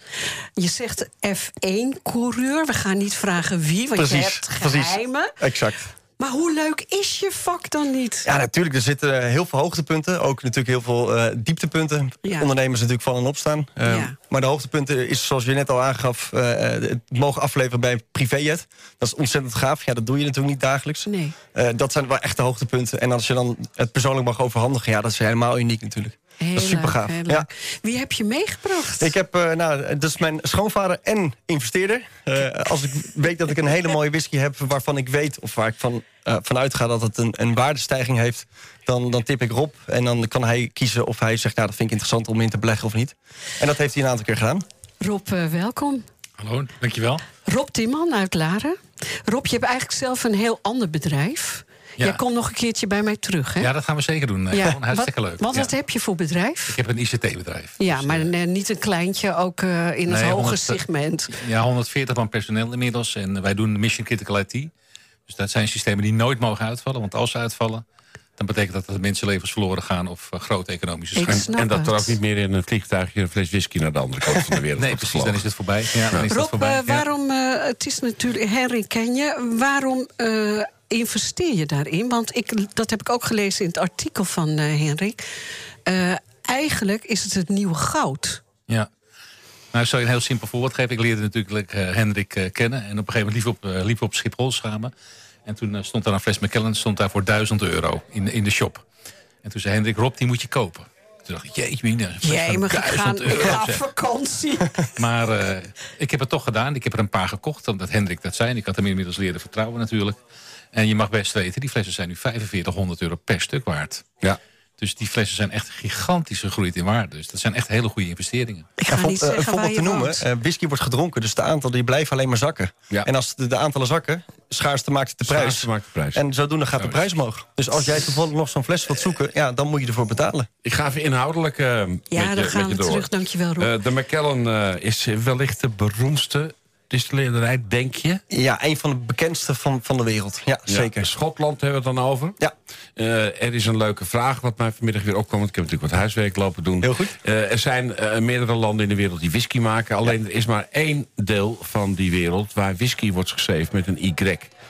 Je zegt F1-coureur. We gaan niet vragen wie, want je hebt
precies.
geheimen.
Exact.
Maar hoe leuk is je vak dan niet?
Ja, natuurlijk. Er zitten eh, heel veel hoogtepunten. Ook natuurlijk heel veel eh, dieptepunten.
Ja.
Ondernemers natuurlijk vallen en opstaan. Eh,
Ja.
Maar de hoogtepunten is, zoals je net al aangaf... eh, het mogen afleveren bij een privéjet. Dat is ontzettend gaaf. Ja, dat doe je natuurlijk niet dagelijks.
Nee.
Eh, dat zijn wel echte hoogtepunten. En als je dan het persoonlijk mag overhandigen... ja, dat is helemaal uniek natuurlijk.
Heel
dat is super gaaf.
leuk,
Ja.
Wie heb je meegebracht?
Ik heb, eh, nou, dat is mijn schoonvader en investeerder. Eh, als ik weet dat ik een hele mooie whisky heb waarvan ik weet, of waar ik van, eh, vanuit ga dat het een, een waardestijging heeft, dan, dan tip ik Rob. En dan kan hij kiezen of hij zegt, nou, dat vind ik interessant om in te beleggen of niet. En dat heeft hij een aantal keer gedaan.
Rob, welkom.
Hallo, dankjewel.
Rob Timman uit Laren. Rob, je hebt eigenlijk zelf een heel ander bedrijf.
Ja.
Jij komt nog een keertje bij mij terug, hè?
Ja, dat gaan we zeker doen. Ja. Gewoon hartstikke
wat,
leuk.
Want
Ja.
wat heb je voor bedrijf?
Ik heb een ICT-bedrijf.
Ja,
Dus,
maar
eh,
eh, niet een kleintje, ook eh, in het hoge
100
segment.
ja, 140 man personeel inmiddels. En wij doen mission critical IT. Dus dat zijn systemen die nooit mogen uitvallen. Want als ze uitvallen, dan betekent dat dat mensenlevens verloren gaan... of eh, grote economische schade.
en dat er ook niet meer in een vliegtuigje een fles whisky naar de andere kant van de wereld
Nee, precies, dan is het voorbij. Ja, dan is het
Rob,
voorbij.
eh,
Ja.
waarom, eh, het is natuurlijk, Henry ken je, waarom eh, investeer je daarin? Want ik, dat heb ik ook gelezen in het artikel van eh Henrik. Eh, eigenlijk is het het nieuwe goud.
Ja. Nou, ik zal je een heel simpel voorbeeld geven. Ik leerde natuurlijk eh, Hendrik kennen. En op een gegeven moment liep op, liep op Schiphol samen. En toen stond daar een fles Macallan stond daar voor 1000 euro in, in de shop. En toen zei Hendrik, Rob, die moet je kopen. Toen dacht ik, jeetje, mina,
Jij, ga,
1000
ik
euro.
ga op vakantie.
Maar ik heb het toch gedaan. Ik heb er een paar gekocht, omdat Hendrik dat zei. En Ik had hem inmiddels leren vertrouwen natuurlijk. En je mag best weten, die flessen zijn nu 4500 euro per stuk waard.
Ja.
Dus die flessen zijn echt gigantisch gegroeid in waarde. Dus dat zijn echt hele goede investeringen.
Ik
Ja,
ga niet
eh,
zeggen
een
waar
voorbeeld te noemen. eh, whisky wordt gedronken, dus de aantallen die blijven alleen maar zakken.
Ja.
En als de, de aantallen zakken, schaarste maakt de prijs.
Schaarste maakt de prijs.
En zodoende gaat de prijs omhoog. Dus als jij toevallig nog zo'n fles wilt zoeken, ja, dan moet je ervoor betalen.
Ik ga even inhoudelijk eh, met je,
Ja, dan
met
gaan
je
we
door.
terug. Dankjewel, Rob.
Eh, de Macallan eh, is wellicht de beroemdste distilleerderij, denk je?
Ja, een van de bekendste van, van de wereld. Ja,
Ja,
zeker.
Schotland hebben we het dan over.
Ja.
Eh, er is een leuke vraag wat mij vanmiddag weer opkwam. want Ik heb natuurlijk wat huiswerk lopen doen.
Heel goed.
Eh, er zijn eh, meerdere landen in de wereld die whisky maken. Alleen er is maar één deel van die wereld waar whisky wordt geschreven met een Y.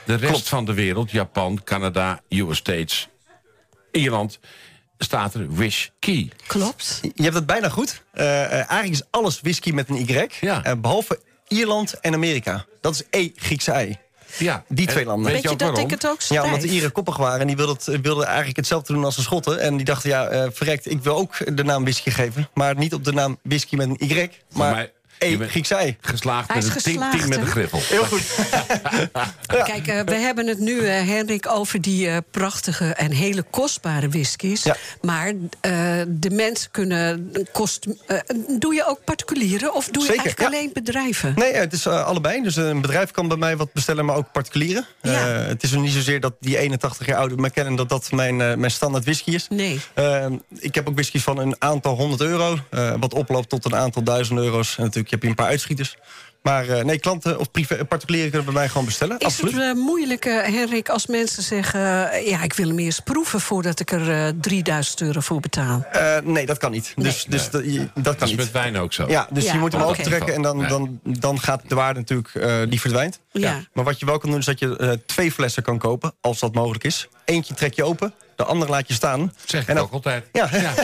De rest
Klopt.
van de wereld, Japan, Canada, US States, Ierland, staat er whisky.
Klopt.
Je hebt het bijna goed. Eigenlijk is alles whisky met een Y.
Ja.
Eh, behalve Ierland en Amerika. Dat is E, Griekse ei.
Ja.
Die twee landen.
Weet
Weet
je
dat ik het ook
Ja, omdat de Ieren koppig waren en die wilden, het, wilden eigenlijk hetzelfde doen als de Schotten. En die dachten, ja, eh verrekt, ik wil ook de naam whisky geven. Maar niet op de naam whisky met een Y, maar
mij-
E, ei.
Geslaagd
Hij
met
is
een tien,
geslaagd,
tien met een griffel.
Heel goed.
Kijk, eh, we hebben het nu, eh, Henrik, over die eh, prachtige en hele kostbare whiskies.
Ja.
Maar eh, de mensen kunnen kost. eh, doe je ook particulieren of doe je
Zeker,
eigenlijk
ja.
alleen bedrijven?
Nee, eh, het is eh, allebei. Dus een bedrijf kan bij mij wat bestellen, maar ook particulieren.
Ja.
Eh, het is er niet zozeer dat die 81 jaar oude McKellen... dat dat mijn, eh, mijn standaard whisky is.
Nee.
Eh, ik heb ook whiskies van een aantal honderd euro. eh, wat oploopt tot een aantal duizend euro's. En natuurlijk heb je een paar uitschieters. Maar eh, nee, klanten of privé, particulieren kunnen bij mij gewoon bestellen.
Is
Absoluut.
het eh, moeilijk, eh, Henrik, als mensen zeggen... eh, ja, ik wil hem eerst proeven voordat ik er eh 3000 euro voor betaal?
Eh, nee, dat kan niet. Dus, dus dat, je- dat kan
Dat is
niet.
met wijn ook zo.
Ja, dus
Ja,
je moet hem
oké.
opentrekken en dan, dan, dan gaat de waarde natuurlijk, eh, die verdwijnt.
Ja.
Maar wat je wel kan doen is dat je eh, twee flessen kan kopen, als dat mogelijk is. Eentje trek je open, de andere laat je staan.
Zeg ik
en dan,
ook altijd.
Ja,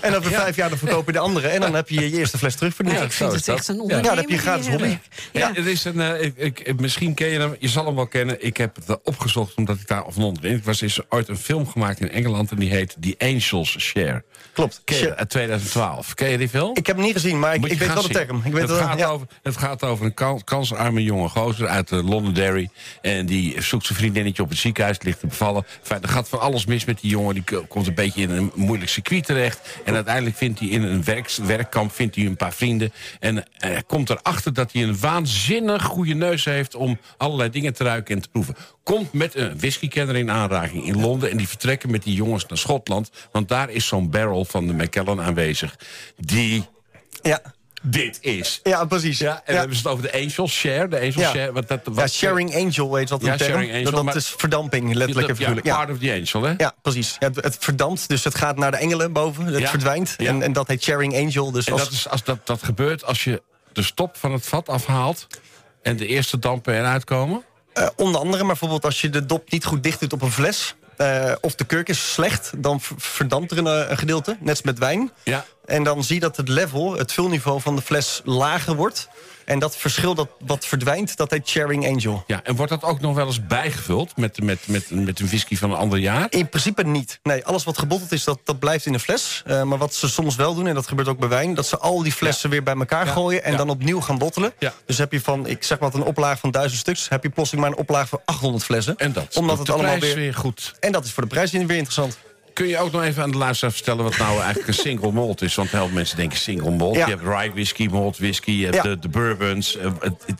en over vijf jaar dan verkoop je de andere. En dan heb je je eerste fles terugverdiend.
Ja,
Ja,
ik vind
is
het echt een
Ja.
onderneming.
Ja, dan heb je gratis hobby.
Ja,
Ja.
er is een, eh, ik, ik, misschien ken je hem, je zal hem wel kennen. Ik heb het opgezocht omdat ik daar of Londen in was. Is ooit een film gemaakt in Engeland en die heet The Angels Share.
Klopt.
Ken je, uit 2012. Ken je die film?
Ik heb hem niet gezien, maar ik, ik weet wel de term. Ik weet
het,
wel,
gaat
ja.
over, het gaat over een kan- kansarme jonge gozer uit uh, Londonderry. En die zoekt zijn vriendinnetje op het ziekenhuis, ligt te bevallen. Enfin, er gaat van alles mis met die jongen. Die komt een beetje in een moeilijk circuit terecht. En uiteindelijk vindt hij in een werks- werkkamp vindt hij een paar vrienden. En hij komt erachter dat hij een waanzinnig goede neus heeft... om allerlei dingen te ruiken en te proeven. Komt met een whiskykenner in aanraking in Londen... en die vertrekken met die jongens naar Schotland. Want daar is zo'n barrel van de Macallan aanwezig. Die
Ja.
Dit is.
ja, precies.
Ja, en dan hebben ze het over de Angel Share. De Angel
Ja.
Share. Wat dat,
Ja,
wat,
sharing angel weet wat
Ja, sharing angel,
dat is verdamping, letterlijk en
ja,
figuurlijk. Ja.
part of the Angel, hè?
Ja, precies. Ja, het, het verdampt, dus het gaat naar de engelen boven. Het
Ja.
verdwijnt.
Ja.
En, en dat heet sharing angel. Dus
En
als,
dat, is, als dat, dat gebeurt als je de stop van het vat afhaalt... en de eerste dampen eruit komen...
eh, onder andere, maar bijvoorbeeld als je de dop niet goed dicht doet op een fles... eh, of de kurk is slecht, dan verdampt er een, eh, een gedeelte. Net als met wijn.
Ja.
En dan zie je dat het level, het vulniveau van de fles lager wordt. En dat verschil dat wat verdwijnt, dat heet sharing angel.
Ja, en wordt dat ook nog wel eens bijgevuld met, met, met, met een whisky van een ander jaar?
In principe niet. Nee, alles wat gebotteld is, dat, dat blijft in de fles. Eh, maar wat ze soms wel doen, en dat gebeurt ook bij wijn... dat ze al die flessen weer bij elkaar
Ja.
gooien... en
Ja.
dan opnieuw gaan bottelen.
Ja.
Dus heb je van, ik zeg wat, een oplaag van 1000 stuks... heb je plotseling maar een oplaag van 800 flessen.
En dat
Omdat
doet
het
de
allemaal weer...
weer goed.
En dat is voor de prijs weer interessant.
Kun je ook nog even aan de luisteraar vertellen... wat nou eigenlijk een single malt is? Want heel veel mensen denken single malt.
Ja.
Je hebt rye whisky, malt whisky, je hebt
Ja.
de, de bourbons. Eh,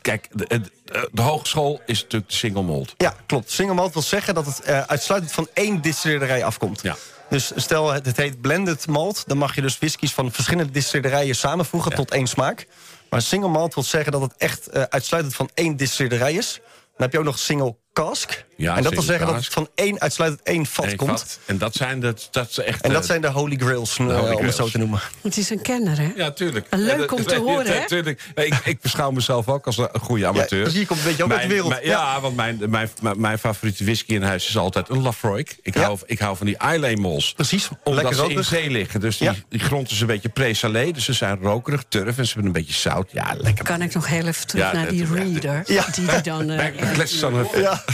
Kijk, de, eh, de hogeschool is natuurlijk de single malt.
Ja, klopt. Single malt wil zeggen dat het eh, uitsluitend van één distillerij afkomt.
Ja.
Dus stel het, heet blended malt... dan mag je dus whiskies van verschillende distillerijen samenvoegen tot één smaak. Maar single malt wil zeggen dat het echt uitsluitend van één distillerij is. Dan heb je ook nog single cask.
Ja,
en dat wil zeggen dat het van één uitsluitend één vat
Eén
komt.
vat. En dat zijn de, dat is echt...
En dat zijn de holy grails, eh,
holy
om het zo te noemen.
Het is een kenner, hè?
Ja, tuurlijk.
Leuk
Ja,
om te
ja,
horen, hè?
tuurlijk. Nee, Ik, ik beschouw mezelf ook als een goede amateur.
dus hier komt een beetje ook uit de
Mijn-
wereld.
mijn- ja, want mijn, mijn, mijn, mijn favoriete whisky in huis is altijd een Lafroik. Ik,
Ja.
hou, ik hou van die Islay mols.
Precies,
Omdat
lekker
ze in
rokerig.
zee liggen. Dus die,
Ja.
die grond is een beetje pre-salé. Dus ze zijn rokerig, turf en ze hebben een beetje zout. Ja, lekker.
Kan ik nog heel even terug
Ja,
naar die
ja,
reader?
Ja.
Die die dan... eh,
Kijk,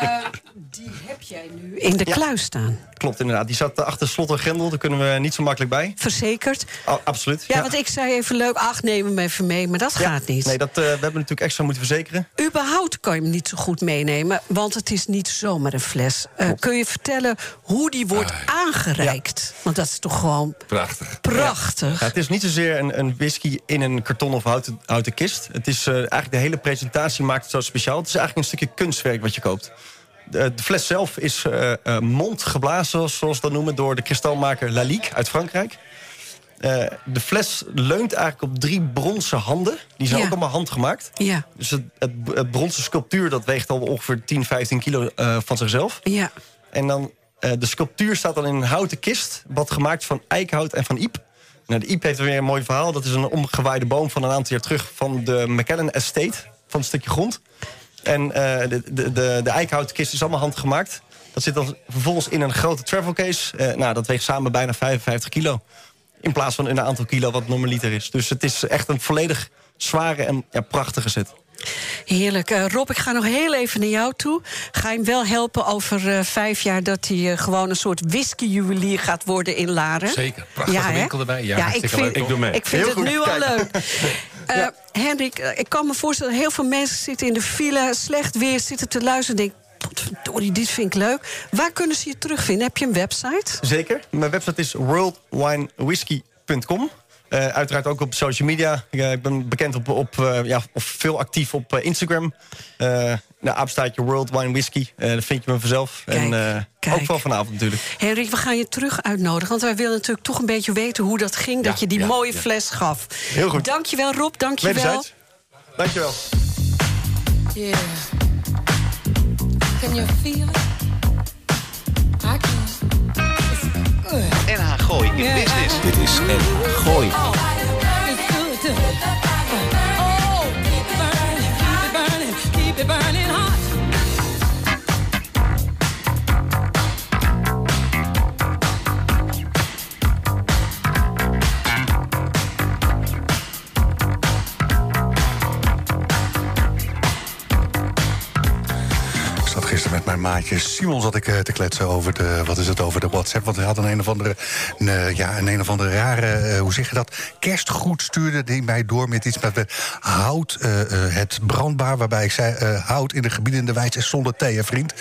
Ja.
Die heb jij nu in de kluis staan.
Klopt, inderdaad. Die zat achter slot en grendel. Daar kunnen we niet zo makkelijk bij.
Verzekerd.
Oh, absoluut.
Ja, want ik zei even leuk, ach, neem hem even mee. Maar dat
Ja.
gaat niet.
Nee, dat, eh, we hebben natuurlijk extra moeten verzekeren.
Überhaupt kan je hem niet zo goed meenemen, want het is niet zomaar een fles. Eh, kun je vertellen hoe die wordt aangereikt? Want dat is toch gewoon
Prachtig.
prachtig.
Ja, het is niet zozeer een, een whisky in een karton of houten, houten kist. Het is eh, eigenlijk de hele presentatie maakt het zo speciaal. Het is eigenlijk een stukje kunstwerk wat je koopt. De, de fles zelf is eh eh, mondgeblazen, zoals, we dat noemen... door de kristalmaker Lalique uit Frankrijk. Eh, de fles leunt eigenlijk op drie bronzen handen. Die zijn
Ja.
ook allemaal handgemaakt.
Ja,
Dus het, het, het bronzen sculptuur dat weegt al ongeveer 10, 15 kilo van zichzelf.
ja.
En dan, de sculptuur staat dan in een houten kist... wat gemaakt van eikhout en van iep. Nou, de iep heeft weer een mooi verhaal. Dat is een omgewaaide boom van een aantal jaar terug... van de McKellen Estate, van een stukje grond. En eh, de, de, de, de eikenhouten kist is allemaal handgemaakt. Dat zit dan vervolgens in een grote travel case. Eh, nou, dat weegt samen bijna 55 kilo. In plaats van een aantal kilo wat normaliter is. Dus het is echt een volledig zware en ja, prachtige set.
Heerlijk. Eh, Rob, ik ga nog heel even naar jou toe. Ga je hem wel helpen over vijf jaar... dat hij gewoon een soort whisky-juwelier gaat worden in Laren?
Zeker. Prachtige winkel erbij. Ja,
ik vind,
leuk.
Ik doe mee.
Ik vind
Heel
het
goed,
nu al leuk. Eh Hendrik, eh, ik kan me voorstellen... heel veel mensen zitten in de file, slecht weer... zitten te luisteren en denken... Potverdorie, dit vind ik leuk. Waar kunnen ze je terugvinden? Heb je een website?
Zeker. Mijn website is worldwinewhisky.com. Eh, uiteraard ook op social media. Ik ben bekend op, op ja, of veel actief op Instagram. Nou, aapstaatje World Wine Whisky. Eh daar vind je me vanzelf. en
Kijk,
eh,
kijk.
ook wel vanavond natuurlijk.
Henrik, we gaan je terug uitnodigen. Want wij willen natuurlijk toch een beetje weten hoe dat ging... dat je die
ja,
mooie
ja.
fles gaf.
Heel goed.
Dankjewel, Rob. Dankjewel.
Wederzijds. Dankjewel.
Yeah. Can you feel it? I can.
NH Gooi in Business. Dit is NH Gooi.
Oh,
met mijn maatje Simon zat ik eh, te kletsen over de, wat is het, over de WhatsApp. Want hij had een een of andere, een, eh, ja, een een of andere rare, eh, hoe zeg je dat, kerstgoed stuurde die mij door met iets met hout, het brandbaar. Waarbij ik zei, hout in de gebieden in de wijs zonder thee, hè, vriend.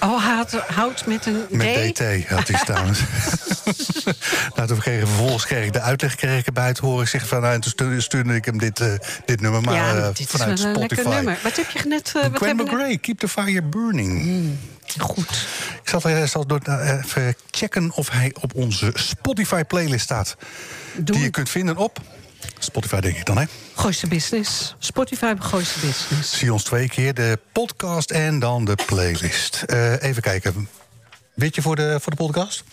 Oh, hout, hout met een
Met
D?
DT had hij staan. nou, toen kreeg ik vervolgens kreeg ik de uitleg kreeg ik horen. Ik zeg van, nou, en toen stuurde, ik hem dit, eh, dit nummer maar
ja,
eh,
dit
vanuit Spotify.
lekker nummer. Wat heb je net... wat
Gwen McRae, Keep the Fire Burning.
Goed.
Ik zal, eh, zal door, eh, even checken of hij op onze Spotify-playlist staat.
Doe.
Die je kunt vinden op... Spotify denk ik dan, hè?
Gooise Business. Spotify bij Gooise Business.
Zie ons twee keer, de podcast en dan de playlist. Eh, even kijken. Weet je voor de, voor de podcast?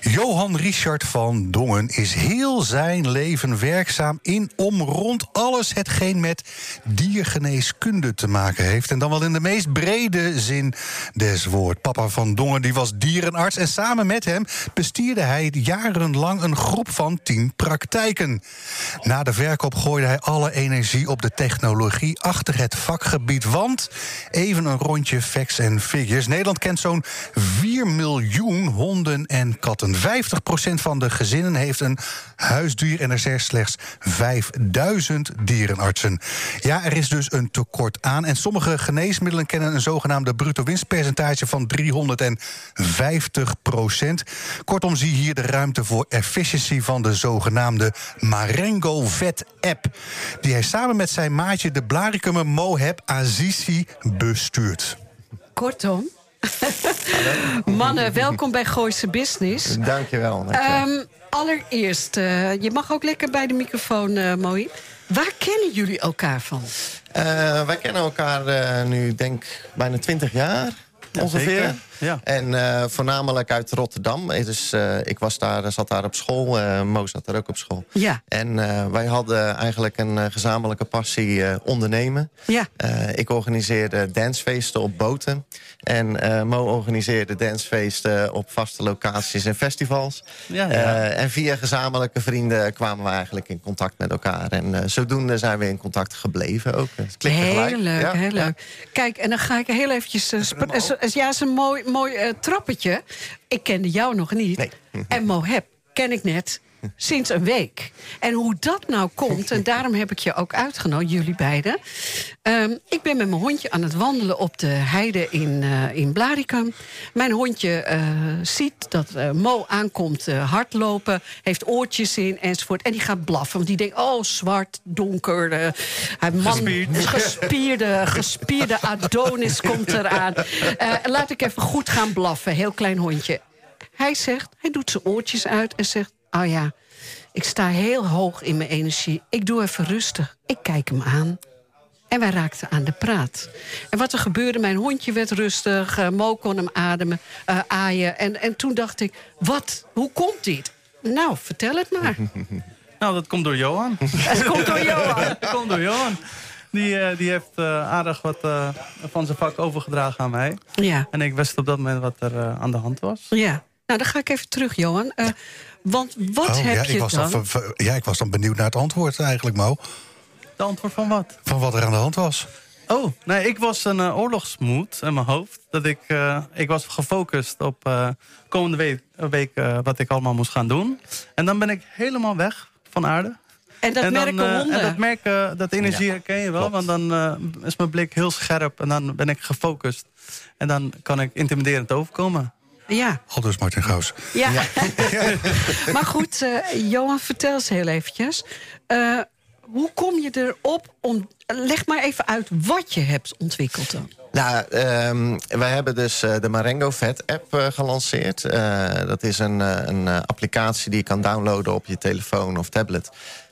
Johan Richard van Dongen is heel zijn leven werkzaam in om rond alles hetgeen met diergeneeskunde te maken heeft. En dan wel in de meest brede zin des woord. Papa van Dongen die was dierenarts en samen met hem bestierde hij jarenlang een groep van tien praktijken. Na de verkoop gooide hij alle energie op de technologie achter het vakgebied. Want, even een rondje facts en figures. Nederland kent zo'n 4 miljoen honden en katten. 50% van de gezinnen heeft een huisdier en er zijn slechts 5000 dierenartsen. Ja, er is dus een tekort aan. En sommige geneesmiddelen kennen een zogenaamde bruto winstpercentage van 350% Kortom, zie hier de ruimte voor efficiency van de zogenaamde Marengo Vet app. Die hij samen met zijn maatje de Blaricum Moheb Azizi bestuurt.
Kortom. Mannen, welkom bij Gooise Business.
Dankjewel. dankjewel.
Ehm, allereerst, eh, je mag ook lekker bij de microfoon, eh Moïse. Waar kennen jullie elkaar van?
Eh, wij kennen elkaar eh, nu, denk bijna 20 jaar ongeveer. Ja.
En eh, voornamelijk uit Rotterdam. Eh, Dus eh, ik was daar, zat daar op school. eh, Mo zat daar ook op school.
Ja.
En eh, wij hadden eigenlijk een eh, gezamenlijke passie eh, ondernemen.
Ja.
Eh, ik organiseerde dancefeesten op boten. En eh, Mo organiseerde dancefeesten op vaste locaties en festivals.
Ja, ja.
Eh, en via gezamenlijke vrienden kwamen we eigenlijk in contact met elkaar. En eh, zodoende zijn we in contact gebleven ook. Het
Heel leuk,
Ja,
heel leuk. Kijk, en dan ga ik heel eventjes... eh, eh, ja, is een mooi, mooi eh, trappetje. Ik kende jou nog niet. En Moheb ken ik net sinds een week. En hoe dat nou komt, en daarom heb ik je ook uitgenodigd, jullie beiden. Ehm, ik ben met mijn hondje aan het wandelen op de heide in, eh in Blaricum. Mijn hondje eh, ziet dat eh, Mo aankomt hardlopen, heeft oortjes in enzovoort. En die gaat blaffen, want die denkt, oh, zwart, donker. hij man,
Gespierd.
gespierde, gespierde Adonis komt eraan. Laat ik even goed gaan blaffen, heel klein hondje. Hij zegt, hij doet zijn oortjes uit en zegt... oh ja, ik sta heel hoog in mijn energie. Ik doe even rustig. Ik kijk hem aan. En wij raakten aan de praat. En wat er gebeurde, mijn hondje werd rustig. eh, Mo kon hem ademen, eh, aaien. En, en toen dacht ik, wat, hoe komt dit? Nou, vertel het maar.
Nou, dat komt door Johan.
Het komt door Johan.
Dat komt door Johan. Die, eh, die heeft aardig wat van zijn vak overgedragen aan mij.
Ja.
En ik wist op dat moment wat er aan de hand was.
Ja, nou dan ga ik even terug, Johan. Eh, want wat
Oh,
heb
ja,
je
ik was
dan?
dan, ver- ver- ja, ik was dan benieuwd naar het antwoord eigenlijk, Mo.
De antwoord van wat?
Van wat er aan de hand was.
Oh, nee, ik was een eh, oorlogsmoed in mijn hoofd. Dat ik, eh, ik was gefocust op eh, komende week, week eh, wat ik allemaal moest gaan doen. En dan ben ik helemaal weg van aarde.
En dat
dan,
merken honden.
En dat merken, dat energie
Ja,
herken je wel.
klopt.
Want dan eh, is mijn blik heel scherp en dan ben ik gefocust. En dan kan ik intimiderend overkomen.
Ja,
Al dus Martin Gaus.
ja. maar goed, eh, Johan, vertel eens heel eventjes. Eh, hoe kom je erop om... Leg maar even uit wat je hebt ontwikkeld dan.
Nou, ehm, wij hebben dus eh, de Marengo Vet app eh, gelanceerd. Eh, dat is een, eh, een eh, applicatie die je kan downloaden op je telefoon of tablet.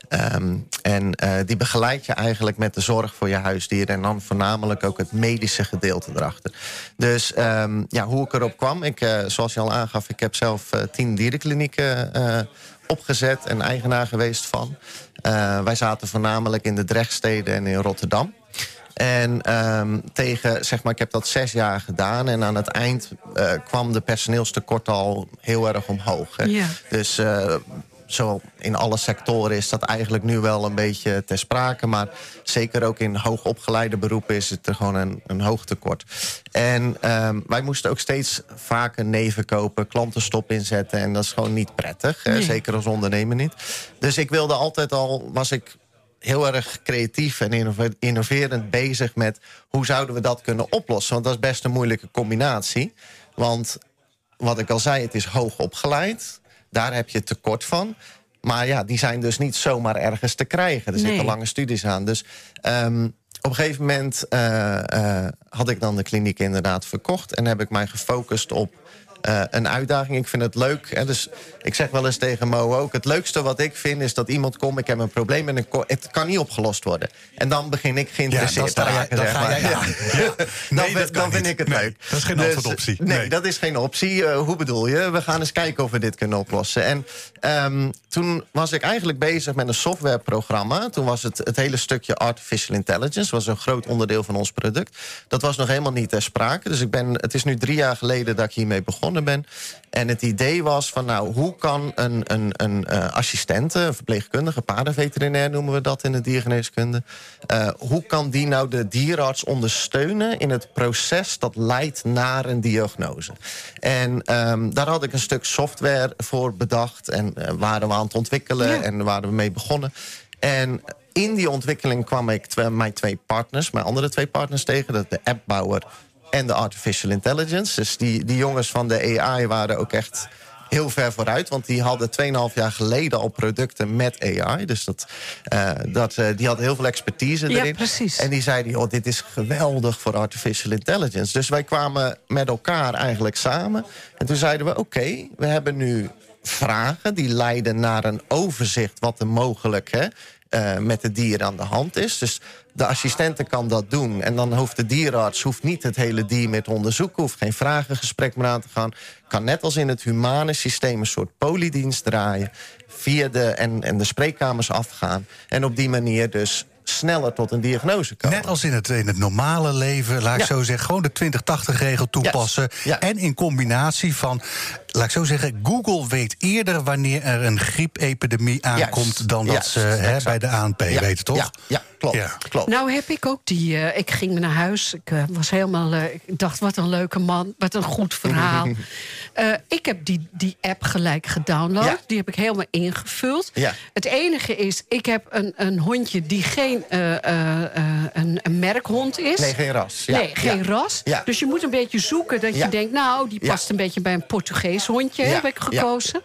Ehm, en eh, die begeleidt je eigenlijk met de zorg voor je huisdier... en dan voornamelijk ook het medische gedeelte erachter. Dus ehm, ja, hoe ik erop kwam, ik, eh, zoals je al aangaf... ik heb zelf eh, tien dierenklinieken opgezet en eigenaar geweest van. Wij zaten voornamelijk in de Drechtsteden en in Rotterdam. En ehm, tegen, zeg maar, ik heb dat zes jaar gedaan. En aan het eind kwam de personeelstekort al heel erg omhoog. Hè.
Ja.
Dus zo in alle sectoren is dat eigenlijk nu wel een beetje ter sprake. Maar zeker ook in hoogopgeleide beroepen is het er gewoon een, een hoog tekort. En ehm, wij moesten ook steeds vaker neven kopen, klantenstop inzetten. En dat is gewoon niet prettig.
Nee.
Zeker als ondernemer niet. Dus ik wilde altijd al, was ik heel erg creatief en innove- innoverend bezig met hoe zouden we dat kunnen oplossen. Want dat is best een moeilijke combinatie. Want wat ik al zei, het is hoog opgeleid. Daar heb je tekort van. Maar ja, die zijn dus niet zomaar ergens te krijgen. Er
Nee.
zitten lange studies aan. Dus ehm, op een gegeven moment eh, eh, had ik dan de kliniek inderdaad verkocht. En heb ik mij gefocust op eh, een uitdaging. Ik vind het leuk. Hè, dus ik zeg wel eens tegen Mo ook... het leukste wat ik vind is dat iemand komt... ik heb een probleem en het kan niet opgelost worden. En dan begin ik geïnteresseerd te raken.
dan ga jij
dan dan vind ik het
Nee,
leuk.
dat is geen
Dus,
antwoordoptie.
Nee,
Nee.
dat is geen optie. Eh, hoe bedoel je? We gaan eens kijken of we dit kunnen oplossen. En ehm, toen was ik eigenlijk bezig met een softwareprogramma. Toen was het, het hele stukje artificial intelligence... was een groot onderdeel van ons product. Dat was nog helemaal niet ter sprake. Dus ik ben, het is nu drie jaar geleden dat ik hiermee ben. En het idee was van, nou, hoe kan een, een, een eh, assistente... een verpleegkundige, paardenveterinair noemen we dat in de diergeneeskunde... eh, hoe kan die nou de dierarts ondersteunen in het proces... dat leidt naar een diagnose? En ehm, daar had ik een stuk software voor bedacht... en eh, waren we aan het ontwikkelen
Ja.
en waren we mee begonnen. En in die ontwikkeling kwam ik twee, mijn twee partners, mijn andere twee partners tegen. Dat de appbouwer en de artificial intelligence. Dus die, die jongens van de AI waren ook echt heel ver vooruit. Want die hadden 2,5 jaar geleden al producten met AI. Dus dat, eh, dat, eh, die hadden heel veel expertise
Ja,
erin.
precies.
En die zeiden, joh, dit is geweldig voor artificial intelligence. Dus wij kwamen met elkaar eigenlijk samen. En toen zeiden we, oké, we hebben nu vragen die leiden naar een overzicht wat er mogelijk hè, eh, met het dier aan de hand is. Dus de assistente kan dat doen. En dan hoeft de dierenarts hoeft niet het hele dier meer te onderzoeken... hoeft geen vragengesprek meer aan te gaan. Kan net als in het humane systeem een soort polydienst draaien... via de, en, en de spreekkamers afgaan. En op die manier dus sneller tot een diagnose komen.
Net als in het, in het normale leven, laat ik
Ja.
zo zeggen... gewoon de 20-80-regel toepassen.
Ja.
En in combinatie van, laat ik zo zeggen... Google weet eerder wanneer er een griepepidemie aankomt... dan dat
Juist,
ze bij de ANP
Ja,
weten, toch?
Ja, ja klopt.
Ja.
klopt.
Nou heb ik ook die. eh, ik ging naar huis. Ik eh, was helemaal. eh, ik dacht, wat een leuke man. Wat een goed verhaal. Eh, ik heb die, die app gelijk gedownload.
Ja.
Die heb ik helemaal ingevuld.
Ja.
Het enige is, ik heb een, een hondje die geen eh, eh, eh, een, een merkhond is.
Nee, geen ras. Ja,
nee, geen
ja.
ras.
Ja.
Dus je moet een beetje zoeken dat
Ja.
je denkt... nou, die
Ja.
past een beetje bij een Portugees hondje, heb ik gekozen.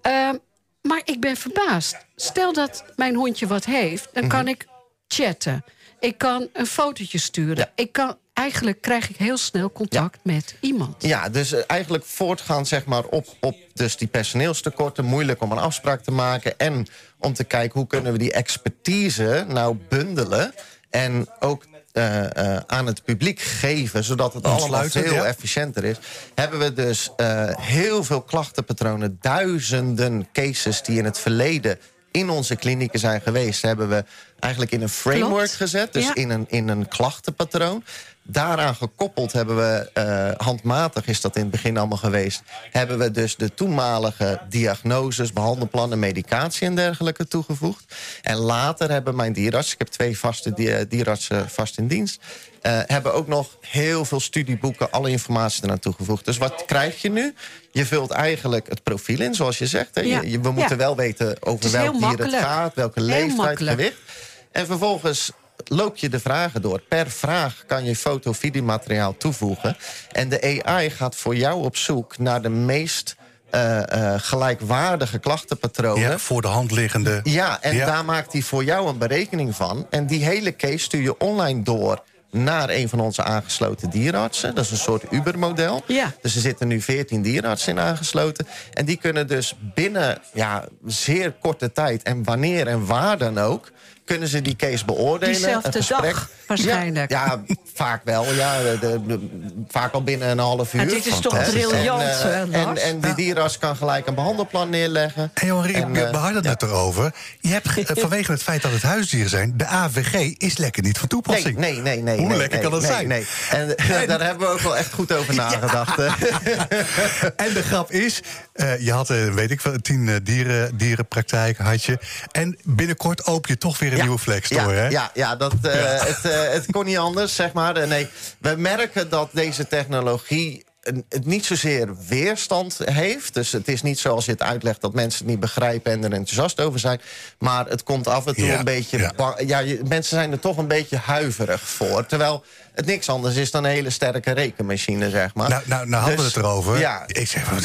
Ehm, maar ik ben verbaasd. Stel dat mijn hondje wat heeft, dan kan ik chatten. Ik kan een fotootje sturen.
Mhm. Ja.
Ik kan, eigenlijk krijg ik heel snel contact met iemand.
Ja, dus eh, eigenlijk voortgaan zeg maar, op, op dus die personeelstekorten. Moeilijk om een afspraak te maken. En om te kijken hoe kunnen we die expertise nou bundelen. En ook eh, eh, aan het publiek geven, zodat het allemaal veel
ja.
efficiënter is. Hebben we dus eh, heel veel klachtenpatronen, duizenden cases die in het verleden in onze klinieken zijn geweest, hebben we eigenlijk in een framework
Klopt.
gezet. Dus
Ja.
in, een, in een klachtenpatroon. Daaraan gekoppeld hebben we, eh, handmatig is dat in het begin allemaal geweest... hebben we dus de toenmalige diagnoses, behandelplannen, medicatie en dergelijke toegevoegd. En later hebben mijn dierarts, ik heb twee vaste di- dierartsen vast in dienst... eh, hebben ook nog heel veel studieboeken, alle informatie eraan toegevoegd. Dus wat krijg je nu? Je vult eigenlijk het profiel in, zoals je zegt. Hè?
Ja.
Je, je- we moeten
Ja.
wel weten over welk dier het gaat, welke
Heel
leeftijd,
makkelijk.
gewicht. En vervolgens loop je de vragen door. Per vraag kan je foto videomateriaal toevoegen. En de AI gaat voor jou op zoek naar de meest eh, eh, gelijkwaardige klachtenpatronen.
Ja, voor de hand liggende.
Ja, en
Ja.
daar maakt hij voor jou een berekening van. En die hele case stuur je online door naar een van onze aangesloten dierenartsen. Dat is een soort Uber-model.
Ja.
Dus er zitten nu 14 dierenartsen in aangesloten. En die kunnen dus binnen ja, zeer korte tijd... en wanneer en waar dan ook... kunnen ze die case beoordelen.
Diezelfde dag, waarschijnlijk.
Ja, ja, vaak wel. Ja, de, de- de- vaak al binnen een half uur.
Ja, dit is toch briljant,
En, eh, en, en die dierenarts kan gelijk een behandelplan neerleggen.
Hey Rick,
En, eh,
we hadden het
ja.
erover. Je hebt ge- vanwege het feit dat het huisdieren zijn... de AVG is lekker niet van toepassing.
nee, nee, nee.
Hoe
nee,
lekker
nee,
kan dat
nee,
zijn?
Nee. En eh, daar hebben we ook wel echt goed over nagedacht.
En de grap is, eh, je had, weet ik veel, tien dieren, dierenpraktijken had je. En binnenkort open je toch weer een nieuwe flex
ja,
hè?
Ja, ja, dat, eh, Het, eh, het kon niet anders, zeg maar. Eh, Nee, we merken dat deze technologie het niet zozeer weerstand heeft. Dus het is niet zoals je het uitlegt dat mensen het niet begrijpen en er enthousiast over zijn. Maar het komt af en toe
Ja,
een beetje.
ja.
bang- Ja, mensen zijn er toch een beetje huiverig voor. Terwijl het niks anders is dan een hele sterke rekenmachine, zeg maar.
Nou, nou, nou hadden we
Dus,
het erover.
Ja,
Ik zeg, wat,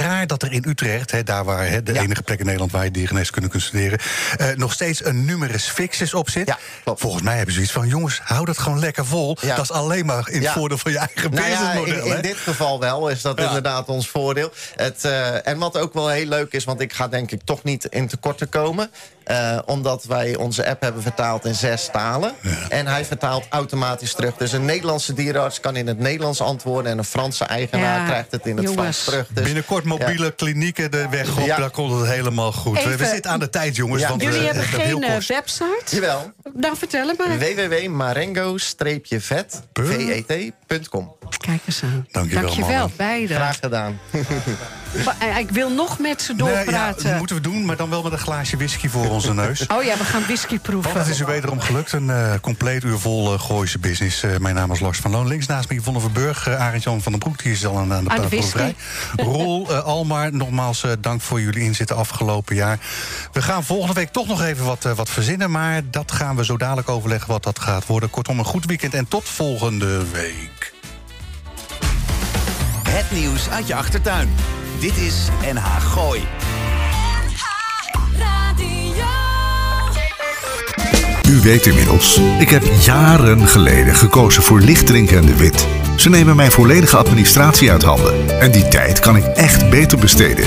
raar dat er in Utrecht, hè, daar waar hè, de
Ja.
enige plek in Nederland waar je diergeneeskunde kunt studeren, eh, nog steeds een numerus fixus op zit.
Ja.
Volgens mij hebben ze iets van, jongens, hou dat gewoon lekker vol.
Ja.
Dat is alleen maar in het voordeel van je eigen
Nou ja,
businessmodel.
in, in dit geval wel is dat inderdaad ons voordeel. Het, eh, en wat ook wel heel leuk is, want ik ga denk ik toch niet in tekort te komen. Eh, omdat wij onze app hebben vertaald in zes talen. En hij vertaalt automatisch terug. Dus een Nederlandse dierenarts kan in het Nederlands antwoorden... en een Franse eigenaar
Ja,
krijgt het in het
jongens.
Frans terug. Dus,
Binnenkort mobiele klinieken de weg op,
Ja.
daar komt het helemaal goed. We- zitten aan de tijd, jongens.
Ja.
Want
Jullie
we,
hebben geen eh, website?
Jawel.
Nou, vertel het maar.
www.marengo-vet,
Puh.
V-E-T.com.
Kijk eens aan.
Dankjewel,
Dankjewel
mannen.
beide.
Graag gedaan.
Eh, Ik wil nog met ze
Nee, ja,
doorpraten.
dat moeten we doen, maar dan wel met een glaasje whisky voor onze neus.
Oh ja, we gaan whisky
Want
proeven.
het is u wederom gelukt. Een eh, compleet uur vol uh, Gooise business. Eh, mijn naam is Lars van Loon. Links naast me Yvonne Verburg. Uh, Arend-Jan van den Broek. Die is al aan, aan de
Aan de
praat vrij.
whisky.
Roel eh, Almar, nogmaals eh, dank voor jullie inzet afgelopen jaar. We gaan volgende week toch nog even wat, wat verzinnen. Maar dat gaan we zo dadelijk overleggen wat dat gaat worden. Kortom, een goed weekend en tot volgende week.
Het nieuws uit je achtertuin. Dit is NH Gooi.
U weet inmiddels, ik heb jaren geleden gekozen voor Lichtdrink en de Wit. Ze nemen mijn volledige administratie uit handen. En die tijd kan ik echt beter besteden.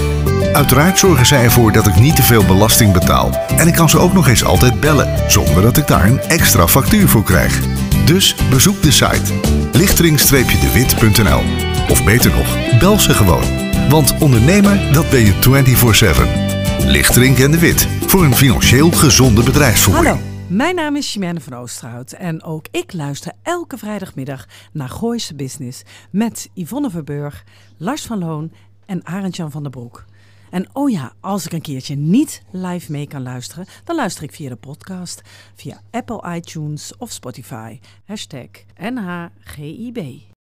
Uiteraard zorgen zij ervoor dat ik niet te veel belasting betaal. En ik kan ze ook nog eens altijd bellen, zonder dat ik daar een extra factuur voor krijg. Dus bezoek de site lichtering-dewit.nl Of beter nog, bel ze gewoon. Want ondernemer, dat ben je 24-7. Lichtering en de Wit, voor een financieel gezonde bedrijfsvoering.
Hallo, mijn naam is Chimène van Oosterhout en ook ik luister elke vrijdagmiddag naar Gooise Business met Yvonne Verburg, Lars van Loon en Arend-Jan van der Broek. En oh ja, als ik een keertje niet live mee kan luisteren, dan luister ik via de podcast, via Apple iTunes of Spotify. Hashtag NHGIB.